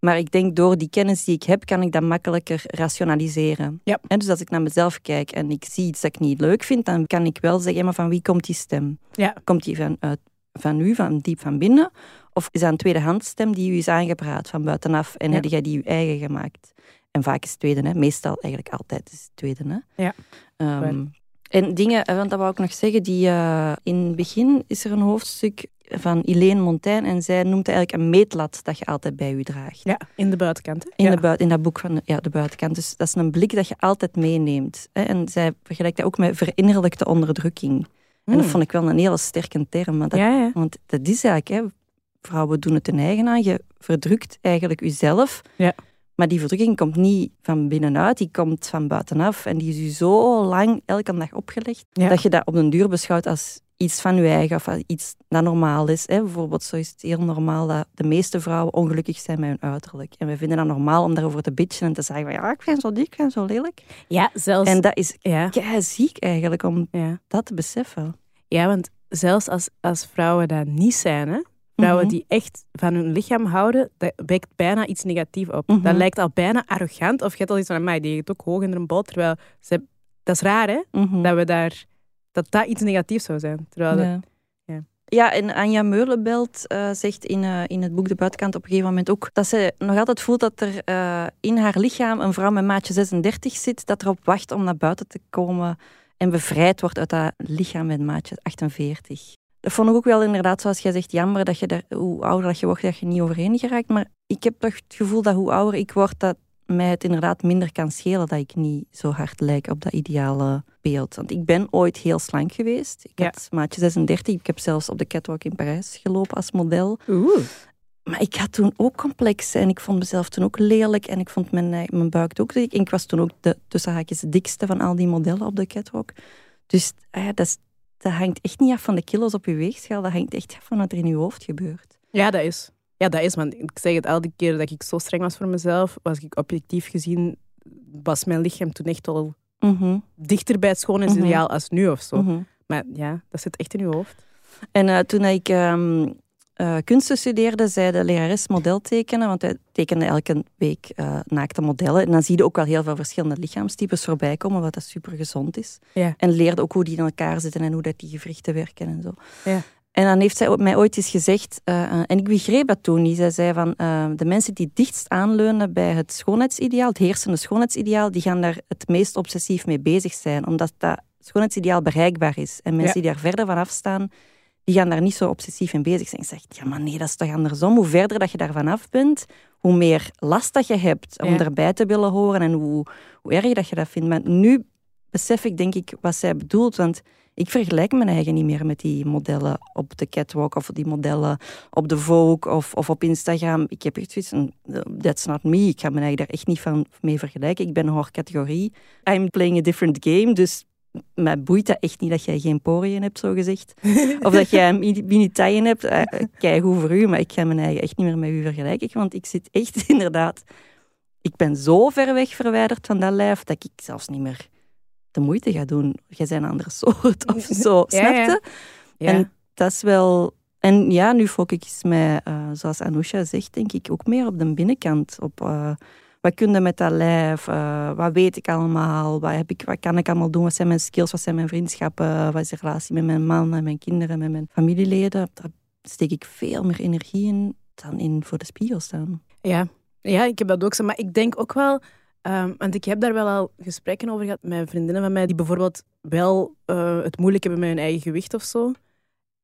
Maar ik denk door die kennis die ik heb, kan ik dat makkelijker rationaliseren. Ja. En dus als ik naar mezelf kijk en ik zie iets dat ik niet leuk vind, dan kan ik wel zeggen, maar van wie komt die stem? Ja. Komt die van, uit, van u, van diep van binnen? Of is dat een tweedehands stem die u is aangepraat van buitenaf en Ja. heb jij die uw eigen gemaakt? En vaak is het tweede, hè? meestal eigenlijk altijd is het tweede. Hè? Ja, Ehm, en dingen, want dat wou ik nog zeggen, die, eh, in het begin is er een hoofdstuk van Helene Montaigne en zij noemt het eigenlijk een meetlat dat je altijd bij u draagt. Ja, in de buitenkant. hè? In, ja. de bui- in dat boek van de, ja, de buitenkant. Dus dat is een blik dat je altijd meeneemt. Hè? En zij vergelijkt dat ook met verinnerlijkte onderdrukking. En dat Hmm. vond ik wel een hele sterke term. Maar dat, Ja, ja. Want dat is eigenlijk, hè, vrouwen doen het hun eigen aan. Je verdrukt eigenlijk jezelf. Ja. Maar die verdrukking komt niet van binnenuit, die komt van buitenaf. En die is je zo lang elke dag opgelegd, Ja. dat je dat op den duur beschouwt als iets van je eigen of iets dat normaal is. Hè. Bijvoorbeeld, zo is het heel normaal dat de meeste vrouwen ongelukkig zijn met hun uiterlijk. En we vinden dat normaal om daarover te bitchen en te zeggen van ja, ik ben zo dik, ik ben zo lelijk. Ja, zelfs... En dat is ja, ziek eigenlijk om ja. dat te beseffen. ja, want zelfs als, als vrouwen dat niet zijn, hè, vrouwen Mhm. die echt van hun lichaam houden, dat wekt bijna iets negatiefs op. Mhm. Dat lijkt al bijna arrogant. Of je hebt al iets van, mij die heeft ook hoog in een bal. Terwijl, ze, dat is raar, hè? Mhm. Dat we daar... Dat dat iets negatiefs zou zijn. Terwijl dat- Ja. ja. Ja, en Anja Meulenbelt eh, zegt in, eh, in het boek De Buitenkant op een gegeven moment ook dat ze nog altijd voelt dat er eh, in haar lichaam een vrouw met maatje 36 zit, dat erop wacht om naar buiten te komen en bevrijd wordt uit dat lichaam met maatje 48. Dat vond ik ook wel inderdaad, zoals jij zegt, jammer dat je daar, hoe ouder dat je wordt, dat je niet overheen geraakt. Maar ik heb toch het gevoel dat hoe ouder ik word, dat mij het inderdaad minder kan schelen dat ik niet zo hard lijk op dat ideale beeld. Want ik ben ooit heel slank geweest. Ik Ja. had maatje 36. Ik heb zelfs op de catwalk in Parijs gelopen als model. Oeh. Maar ik had toen ook complexen en ik vond mezelf toen ook lelijk en ik vond mijn, eh, mijn buik ook dik. En ik was toen ook de, tussen haakjes de dikste van al die modellen op de catwalk. Dus ah ja, dat, is- dat hangt echt niet af van de kilo's op je weegschaal. Dat hangt echt af van wat er in je hoofd gebeurt. Ja, dat is. Ja, dat is. Want ik zeg het elke keer dat ik zo streng was voor mezelf, was ik objectief gezien, was mijn lichaam toen echt al Mhm, dichter bij het schoonheidsideaal als nu of zo. mhm. Maar ja, dat zit echt in je hoofd. En eh, toen ik ehm, eh, kunsten studeerde, zei de lerares model tekenen, want wij tekenen elke week eh, naakte modellen. En dan zie je ook wel heel veel verschillende lichaamstypes voorbij komen, wat dat super gezond is. Ja. En leerde ook hoe die in elkaar zitten en hoe dat die gewrichten werken en zo. Ja. En dan heeft zij mij ooit eens gezegd, eh, en ik begreep dat toen niet, zij zei van de mensen die dichtst aanleunen bij het schoonheidsideaal, het heersende schoonheidsideaal, die gaan daar het meest obsessief mee bezig zijn, omdat dat schoonheidsideaal bereikbaar is. En mensen Ja. die daar verder van afstaan, die gaan daar niet zo obsessief mee bezig zijn. Ik zeg, ja maar nee, dat is toch andersom. Hoe verder dat je daarvan af bent, hoe meer last dat je hebt om Ja. erbij te willen horen en hoe, hoe erg dat je dat vindt. Maar nu besef ik denk ik wat zij bedoelt, want ik vergelijk mijn eigen niet meer met die modellen op de catwalk of die modellen op de Vogue of, of op Instagram. Ik heb echt zoiets that's not me. Ik ga mijn eigen daar echt niet van mee vergelijken. Ik ben een hoge categorie. I'm playing a different game, dus mij boeit dat echt niet dat jij geen poriën hebt, zo gezegd. [laughs] Of dat jij mini-taille hebt. Eh, Kijk hoe voor u, maar ik ga mijn eigen echt niet meer met u vergelijken. Want ik zit echt [laughs] inderdaad... Ik ben zo ver weg verwijderd van dat lijf dat ik zelfs niet meer de moeite ga doen. Jij bent een andere [laughs] soort of zo, Ja, snap ja. je? Ja. En dat is wel... En ja, nu focus ik mij, eh, zoals Anousha zegt, denk ik ook meer op de binnenkant. Op eh, wat kun je met dat lijf? eh, wat weet ik allemaal? Wat, heb ik, wat kan ik allemaal doen? Wat zijn mijn skills? Wat zijn mijn vriendschappen? Wat is de relatie met mijn man en mijn kinderen, met mijn familieleden? Daar steek ik veel meer energie in dan in voor de spiegel staan. Ja. ja, ik heb dat ook zo. Maar ik denk ook wel... ehm, want ik heb daar wel al gesprekken over gehad met vriendinnen van mij die bijvoorbeeld wel eh, het moeilijk hebben met hun eigen gewicht of zo.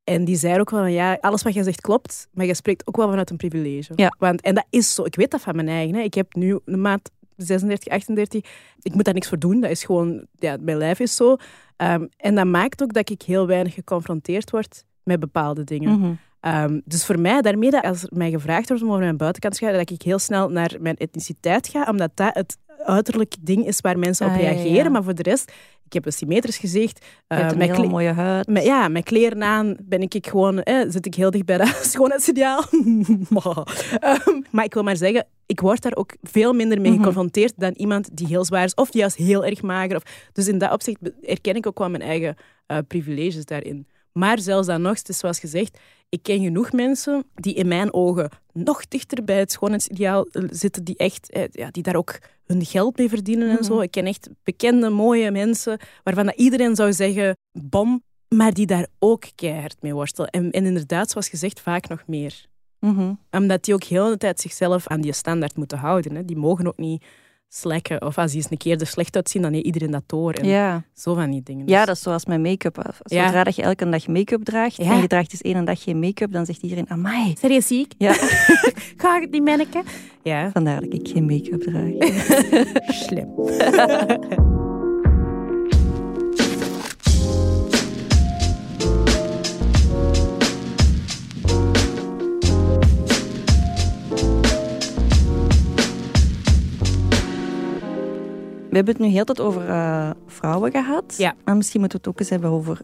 En die zeiden ook wel van, ja, alles wat je zegt klopt, maar je spreekt ook wel vanuit een privilege. Ja. Want, en dat is zo. Ik weet dat van mijn eigen. Hè. Ik heb nu een maat 36, 38. Ik moet daar niks voor doen. Dat is gewoon, ja, mijn lijf is zo. Ehm, en dat maakt ook dat ik heel weinig geconfronteerd word met bepaalde dingen. Mhm. Ehm, dus voor mij, daarmee dat als er mij gevraagd wordt om over mijn buitenkant te gaan, dat ik heel snel naar mijn etniciteit ga, omdat dat het uiterlijk ding is waar mensen op Ah, ja, reageren. ja. Maar voor de rest, ik heb een symmetrisch gezicht. Eh, een hele kle- mooie huid. met, ja, met kleren aan ben ik gewoon, eh, zit ik heel dicht bij dat [laughs] schoonheidsideaal. [laughs] maar, ehm, maar ik wil maar zeggen, ik word daar ook veel minder mee Mhm. geconfronteerd dan iemand die heel zwaar is of juist heel erg mager. Of, dus in dat opzicht be- erken ik ook wel mijn eigen eh, privileges daarin. Maar zelfs dan nog, het is zoals gezegd, ik ken genoeg mensen die in mijn ogen nog dichter bij het schoonheidsideaal eh, zitten, die, echt, eh, ja, die daar ook hun geld mee verdienen en zo. Ik ken echt bekende, mooie mensen waarvan dat iedereen zou zeggen, bom, maar die daar ook keihard mee worstelen. En, en inderdaad, zoals gezegd, vaak nog meer. Mhm. Omdat die ook heel de tijd zichzelf aan die standaard moeten houden. Hè. Die mogen ook niet slekken. Of als die eens een keer er slecht uitzien, dan heeft iedereen dat door. En Ja. zo van die dingen. ja, Dus- dat is zoals met make-up. Als- Ja. Zodra dat je elke dag make-up draagt Ja. en je draagt dus één dag geen make-up, dan zegt iedereen, amai. Serieus ziek? Ja, [laughs] Ga ik het niet merken? Ja, vandaar dat ik geen make-up draag. [laughs] slim. [laughs] We hebben het nu heel tijd over eh, vrouwen gehad. Ja. Maar misschien moeten we het ook eens hebben over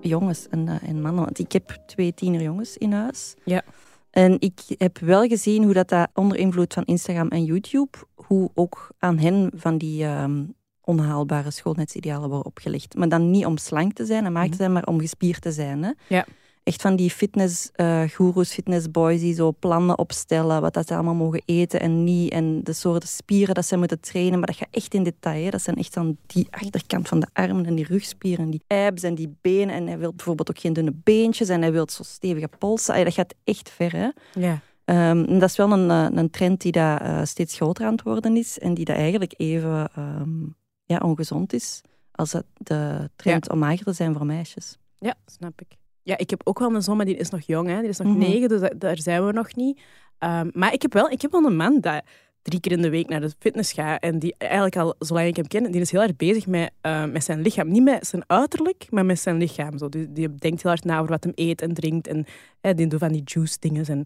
jongens en, eh, en mannen. Want ik heb twee tienerjongens in huis. Ja. En ik heb wel gezien hoe dat, dat onder invloed van Instagram en YouTube, hoe ook aan hen van die ehm, onhaalbare schoonheidsidealen worden opgelegd. Maar dan niet om slank te zijn en maak te zijn, maar om gespierd te zijn. Hè? Ja. Echt van die fitnessgoeroes, fitnessboys die zo plannen opstellen, wat dat ze allemaal mogen eten en niet. En de soorten spieren dat ze moeten trainen. Maar dat gaat echt in detail. Hè? Dat zijn echt dan die achterkant van de armen en die rugspieren en die abs en die benen. En hij wil bijvoorbeeld ook geen dunne beentjes en hij wil zo stevige polsen. Dat gaat echt ver, hè. Ja. En dat is wel een, eh, een trend die daar, eh, steeds groter aan het worden is en die dat eigenlijk even ehm, ja, ongezond is als het de trend om mager te zijn voor meisjes. ja, snap ik. Ja, ik heb ook wel een zoon, maar die is nog jong. Hè. Die is nog Mhm. negen, dus da- daar zijn we nog niet. Ehm, maar ik heb, wel, ik heb wel een man dat drie keer in de week naar de fitness gaat. En die eigenlijk al, zolang ik hem ken, die is heel erg bezig met, eh, met zijn lichaam. Niet met zijn uiterlijk, maar met zijn lichaam. Zo. Die, die denkt heel hard na over wat hem eet en drinkt. En hè, die doet van die juice dingen. En,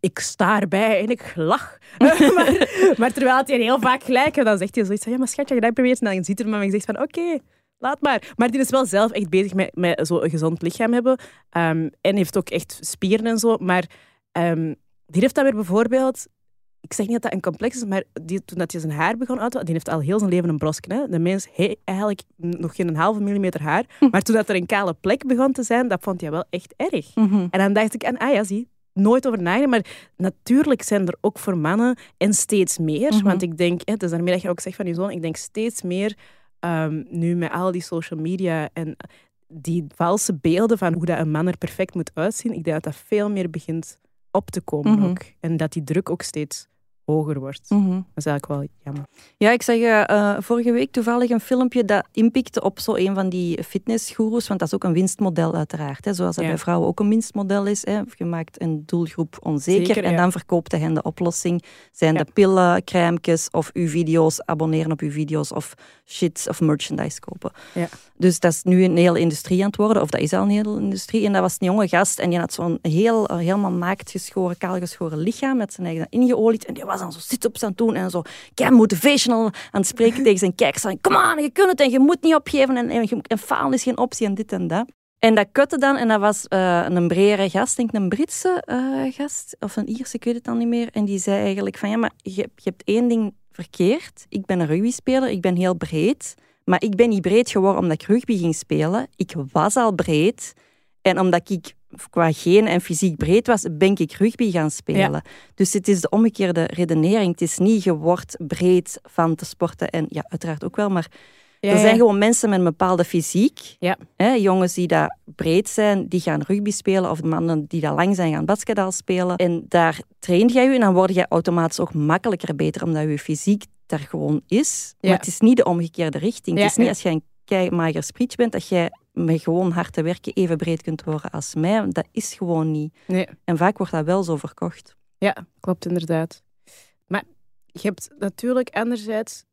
ik sta erbij en ik lach. [laughs] maar, maar terwijl hij heel vaak gelijk heeft, dan zegt hij zoiets van... Ja, maar schatje, je dat probeert. En dan ziet er maar en zegt van... Oké, laat maar. Maar die is wel zelf echt bezig met, met zo'n gezond lichaam hebben. Ehm, en heeft ook echt spieren en zo. Maar ehm, die heeft dan weer bijvoorbeeld... Ik zeg niet dat dat een complex is, maar die, toen dat hij zijn haar begon uit te die heeft al heel zijn leven een brosken. Hè. De mens heeft eigenlijk nog geen halve millimeter haar. Maar toen dat er een kale plek begon te zijn, dat vond hij wel echt erg. En dan dacht ik, en, ah ja, zie, nooit over nadenken. Maar natuurlijk zijn er ook voor mannen en steeds meer. Mhm. Want ik denk, hè, het is daarmee dat je ook zegt van je zoon, ik denk steeds meer ehm, nu met al die social media en die valse beelden van hoe dat een man er perfect moet uitzien, ik denk dat dat veel meer begint op te komen Mhm. ook. En dat die druk ook steeds hoger wordt. Mhm. Dat is eigenlijk wel jammer. Ja, ik zag eh, vorige week toevallig een filmpje dat inpikte op zo een van die fitnessgoeroes, want dat is ook een winstmodel uiteraard. Hè, zoals dat Ja. bij vrouwen ook een winstmodel is. Hè. Je maakt een doelgroep onzeker Zeker, en ja. dan verkoopt hen de oplossing. Zijn Ja. de pillen, crèmekes of uw video's, abonneren op uw video's of shit of merchandise kopen. Ja. Dus dat is nu een hele industrie aan het worden, of dat is al een hele industrie. En dat was een jonge gast en die had zo'n heel, eh, helemaal naakt geschoren, kaal geschoren lichaam met zijn eigen ingeolied. En die was dan zo sit-ups aan het doen en zo kei motivational aan het spreken tegen zijn kijkers. Kom aan, je kunt het en je moet niet opgeven en, en, is geen optie en dit en dat. En dat kutte dan, en dat was eh, een bredere gast, denk ik een Britse eh, gast, of een Ierse, ik weet het dan niet meer. En die zei eigenlijk van, ja, maar je, je hebt één ding verkeerd. Ik ben een rugbyspeler, ik ben heel breed. Maar ik ben niet breed geworden omdat ik rugby ging spelen. Ik was al breed. En omdat ik qua geen en fysiek breed was, ben ik rugby gaan spelen. Dus het is de omgekeerde redenering. Het is niet je wordt breed van te sporten. En ja, uiteraard ook wel, maar Ja, er ja. zijn gewoon mensen met een bepaalde fysiek. Ja. Hè, jongens die daar breed zijn, die gaan rugby spelen. Of mannen die daar lang zijn, gaan basketbal spelen. En daar train jij je en dan word je automatisch ook makkelijker beter, omdat je fysiek daar gewoon is. Maar het is niet de omgekeerde richting. Het is niet als jij een kei mager sprietje bent, dat jij met gewoon hard te werken even breed kunt worden als mij. Dat is gewoon niet. Nee. En vaak wordt dat wel zo verkocht. Ja, klopt inderdaad. Maar je hebt natuurlijk anderzijds...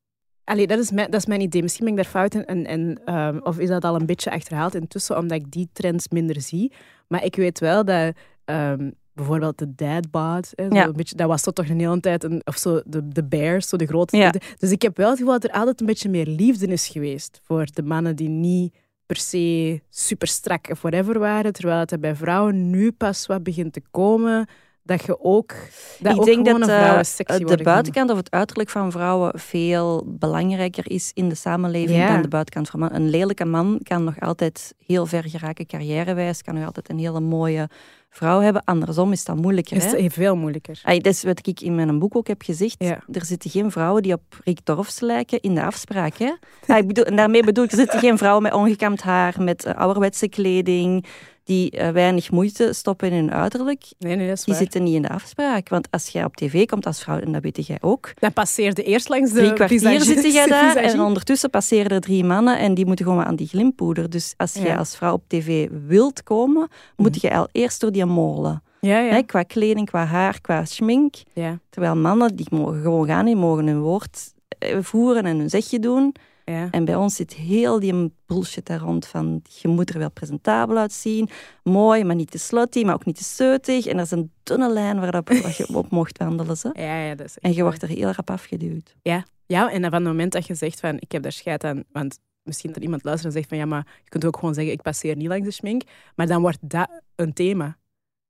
Allee, dat is, mijn, dat is mijn idee. Misschien ben ik daar fout in. En, en, ehm, of is dat al een beetje achterhaald intussen, omdat ik die trends minder zie. Maar ik weet wel dat ehm, bijvoorbeeld de dad bod, hè, zo Ja. een beetje, dat was toch een hele tijd... Een, of zo de, de bears, zo de grote... Ja. Dus ik heb wel het gevoel dat er altijd een beetje meer liefde is geweest voor de mannen die niet per se super strak of whatever waren. Terwijl het bij vrouwen nu pas wat begint te komen... Dat je ook... Dat ik ook denk dat eh, de buitenkant of het uiterlijk van vrouwen veel belangrijker is in de samenleving Ja. dan de buitenkant van mannen. Een lelijke man kan nog altijd heel ver geraken carrièrewijs, kan nog altijd een hele mooie vrouw hebben. Andersom is dat moeilijker. Hè? Is veel moeilijker. Ay, dat is wat ik in mijn boek ook heb gezegd. Ja. Er zitten geen vrouwen die op Rick Dorfs lijken in de afspraak. Hè? [laughs] Ah, ik bedoel, en daarmee bedoel ik, er zitten geen vrouwen met ongekamd haar, met eh, ouderwetse kleding, die eh, weinig moeite stoppen in hun uiterlijk. Nee, nee, dat is Die waar. zitten niet in de afspraak. Want als jij op tv komt als vrouw, en dat weet jij ook, Dan passeerde eerst langs de drie kwartier zitten jij [laughs] daar en ondertussen passeren er drie mannen en die moeten gewoon aan die glimpoeder. Dus als jij Ja. als vrouw op tv wilt komen, moet je al eerst door die molen. Ja, ja. Hè, qua kleding, qua haar, qua schmink. ja, Terwijl mannen, die mogen gewoon gaan, die mogen hun woord eh, voeren en hun zegje doen. ja. En bij ons zit heel die bullshit daar rond van je moet er wel presentabel uitzien, mooi, maar niet te slutty, maar ook niet te zeutig. En er is een dunne lijn waar dat- waar je [laughs] op mocht wandelen. Ze. Ja, ja, dat is En je wordt er heel rap afgeduwd. Ja, ja, en dan van het moment dat je zegt van ik heb daar scheid aan, want misschien dat iemand luistert en zegt van ja, maar je kunt ook gewoon zeggen ik passeer niet langs de schmink, maar dan wordt dat een thema.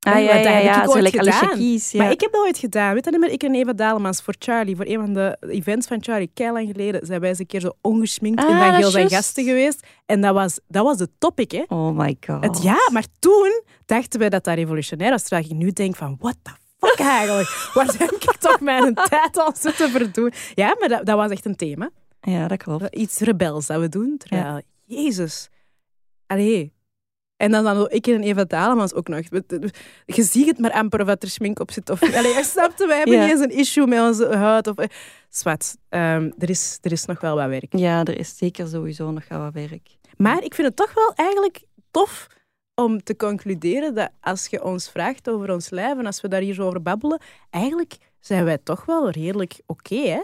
Ah Ja, dat ja, heb ik ja, ooit like Alicia gedaan. Keys. Ja. Maar ik heb dat ooit gedaan. Weet je? Ik en Eva Dalemans voor Charlie, voor een van de events van Charlie, lang geleden, zijn wij eens een keer zo ongeschminkt in Ah, Van dat Geel zijn gasten geweest. En dat was, dat was de topic, hè. Oh my god. Het, ja, maar toen dachten wij dat dat revolutionair was. Terwijl ik nu denk van, what the fuck eigenlijk? [laughs] Waar heb ik toch mijn tijd al zitten verdoen? Ja, maar dat, dat was echt een thema. Ja, dat klopt. Iets rebels dat we doen. Terwijl, jezus. Allee. En dan, dan ik en Eva Dalemans ook nog. Je ziet het maar amper dat er schmink op zit. Of, allee, je snapte, wij hebben Ja. niet eens een issue met onze huid. Of, zwart. Ehm, er, is, er is nog wel wat werk. Ja, er is zeker sowieso nog wel wat werk. Maar ik vind het toch wel eigenlijk tof om te concluderen dat als je ons vraagt over ons lijf en als we daar hier zo over babbelen, eigenlijk zijn wij toch wel redelijk oké, hè?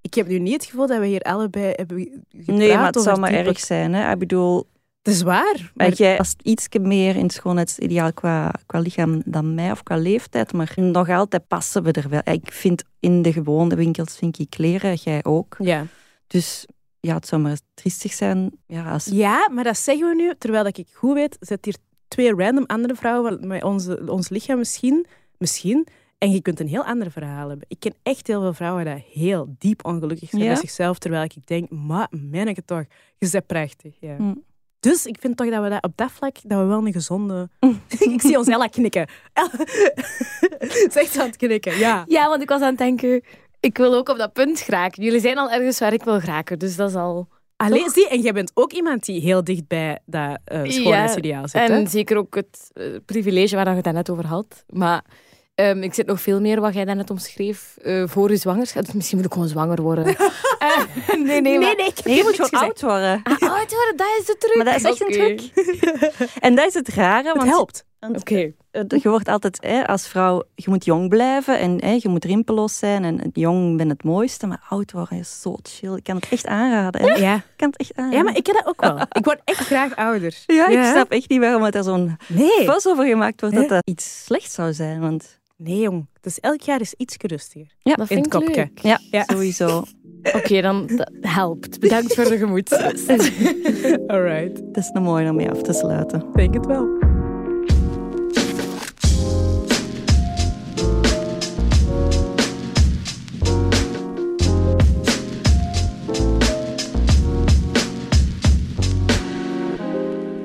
Ik heb nu niet het gevoel dat we hier allebei hebben gepraat Nee, maar het zou maar erg zijn. Hè? Ik bedoel, Het is waar. Maar jij past iets meer in het schoonheidsideaal qua, qua lichaam dan mij of qua leeftijd. Maar nog altijd passen we er wel. Ik vind in de gewone winkels vind ik kleren, jij ook. ja. Dus ja, het zou maar triestig zijn. Ja, als... ja, maar dat zeggen we nu, terwijl dat ik goed weet, zet hier twee random andere vrouwen met onze, ons lichaam misschien, misschien. En je kunt een heel ander verhaal hebben. Ik ken echt heel veel vrouwen die heel diep ongelukkig zijn Ja? bij zichzelf, terwijl ik denk, maar menneke toch, je bent prachtig. Ja. Hm. Dus ik vind toch dat we dat, op dat vlak dat we wel een gezonde... [laughs] ik zie ons Ella knikken. Zegt [laughs] ze aan het knikken, ja. Ja, want ik was aan het denken, ik wil ook op dat punt geraken. Jullie zijn al ergens waar ik wil geraken, dus dat is al... Allee, zie, en jij bent ook iemand die heel dicht bij dat eh schoonheidsideaal zit. hè? En zeker ook het eh, privilege waar je het net over had. Maar ehm, ik zit nog veel meer wat jij net omschreef eh, voor je zwangerschap. Dus misschien moet ik gewoon zwanger worden. [laughs] Eh, nee, nee, maar... nee, je moet gewoon oud worden. Ah, oud worden, dat is de truc. Maar dat is echt een truc. [laughs] En dat is het rare, Het want helpt. Oké. eh, je wordt altijd hè, als vrouw, je moet jong blijven en hè, je moet rimpelloos zijn. En jong ben het mooiste, maar oud worden is zo chill. Ik kan het echt aanraden. Hè? Ja. Ik kan het echt aanraden. ja, maar ik heb dat ook wel. [laughs] Ik word echt graag ouder. Ja, ik snap echt niet waarom het er zo'n Nee. fuss over gemaakt wordt dat dat iets slechts zou zijn. Want Nee, jong. Dus elk jaar is iets rustiger. Ja, dat in vind het ik kopje. leuk. ja, Ja. sowieso. [laughs] Oké, dan dat helpt. Bedankt voor de gemoedsrust. [laughs] Alright. Het is een mooie om mee af te sluiten. Denk het wel.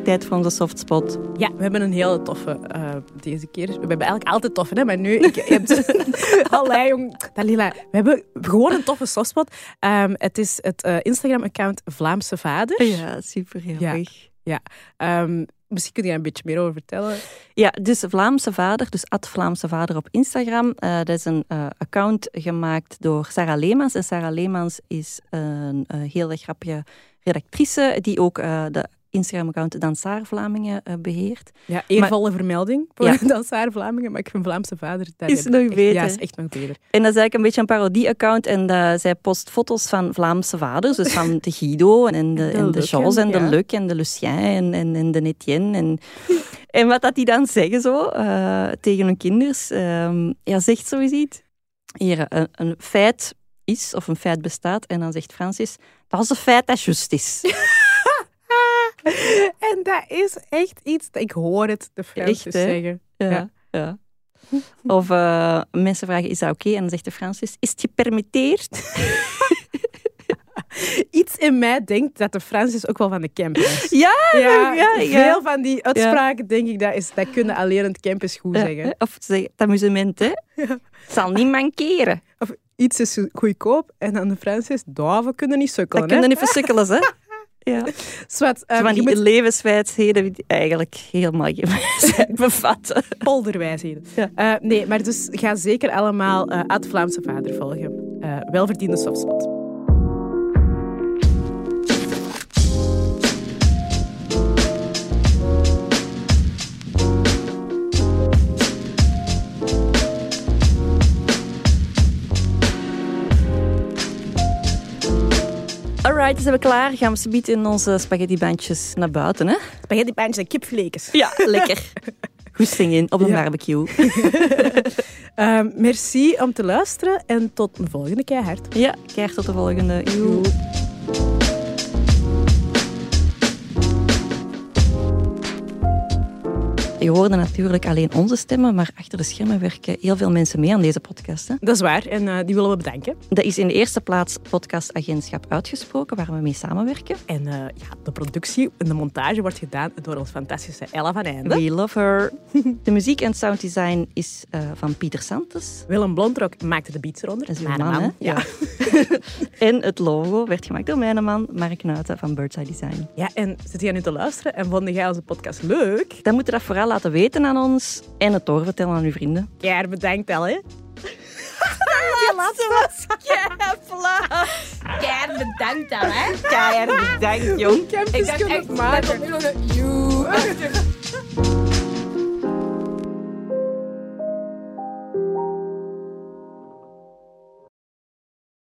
Tijd voor onze softspot. Ja, we hebben een hele toffe uh, deze keer. We hebben eigenlijk altijd toffe, hè? maar nu... Ik, hebt, [laughs] Allee, jong. Dalila, we hebben gewoon een toffe softspot. Um, het is het uh, Instagram-account Vlaamse Vader. Ja, super, heel ja. Ja. Um, Misschien kun je een beetje meer over vertellen. Ja, dus Vlaamse Vader, dus at Vlaamse Vader op Instagram. Uh, dat is een uh, account gemaakt door Sarah Leemans. En Sarah Leemans is een uh, heel grappige redactrice die ook de Instagram-account Dansaar Vlamingen uh, beheert. Ja, eervolle maar, vermelding voor ja. [laughs] Dansaar Vlamingen, maar ik vind Vlaamse vader... Daar is nog echt, beter. Ja, is echt nog beter. En dat is eigenlijk een beetje een parodie-account en uh, zij post foto's van Vlaamse vaders, dus van de Guido en [laughs] de, en de Jos en de. Luc en de Lucien en, en, en de Etienne. En, [laughs] en wat dat die dan zeggen zo uh, tegen hun kinders, um, ja, zegt zoiets. Hier, een, een feit is, of een feit bestaat, en dan zegt Francis, dat is een feit dat juist is. [laughs] en dat is echt iets, ik hoor het de Francis zeggen. Ja, ja. ja. Of uh, mensen vragen, is dat oké? Okay? En dan zegt de Francis, is het gepermitteerd? [laughs] Iets in mij denkt dat de Francis ook wel van de campus is. [laughs] Ja, ja, ja, Veel van die uitspraken denk ik, dat, is, dat kunnen alleen het campus goed zeggen. Of het amusement, hè? Het zal niet mankeren. Of iets is goedkoop en dan de Francis, daar kunnen niet sukkelen. Dat kunnen niet versukkelen, hè? Ja. [laughs] Um, van die moet... levenswijsheden die eigenlijk helemaal [laughs] geen bevatten. Polderwijsheden. Ja. Uh, nee, maar dus ga zeker allemaal uh, Ad Vlaamse Vader volgen. Uh, welverdiende softspot. Dus zijn we klaar. Gaan we ze in onze spaghettibandjes naar buiten, hè? Spaghettibandjes en kipvleekjes. Ja, [laughs] lekker. Goesting in op een ja. barbecue. um, [laughs] merci om te luisteren en tot de volgende keihard. Ja, keihard tot de volgende. Joe. Je hoorde natuurlijk alleen onze stemmen, maar achter de schermen werken heel veel mensen mee aan deze podcast. Hè? Dat is waar en uh, die willen we bedanken. Dat is in de eerste plaats podcastagentschap Uitgesproken, waar we mee samenwerken. En uh, ja, de productie en de montage wordt gedaan door ons fantastische Ella van Einde. We love her. [laughs] de muziek en sounddesign is uh, van Pieter Santos. Willem Blondrok maakte de beats eronder. Dat is mijn man, man. Ja. [laughs] en het logo werd gemaakt door mijn man, Mark Nuiten van Birdside Design. Ja, en zit jij nu te luisteren en vond jij onze podcast leuk? Dan moet je dat vooral laten weten aan ons en het doorvertellen aan uw vrienden. Ja, bedankt al, hè. [laughs] Die laatste was keifla. Keihard bedankt al, hè. Keihard bedankt, jong. Ik dacht echt, dat komt nu nog een... [laughs]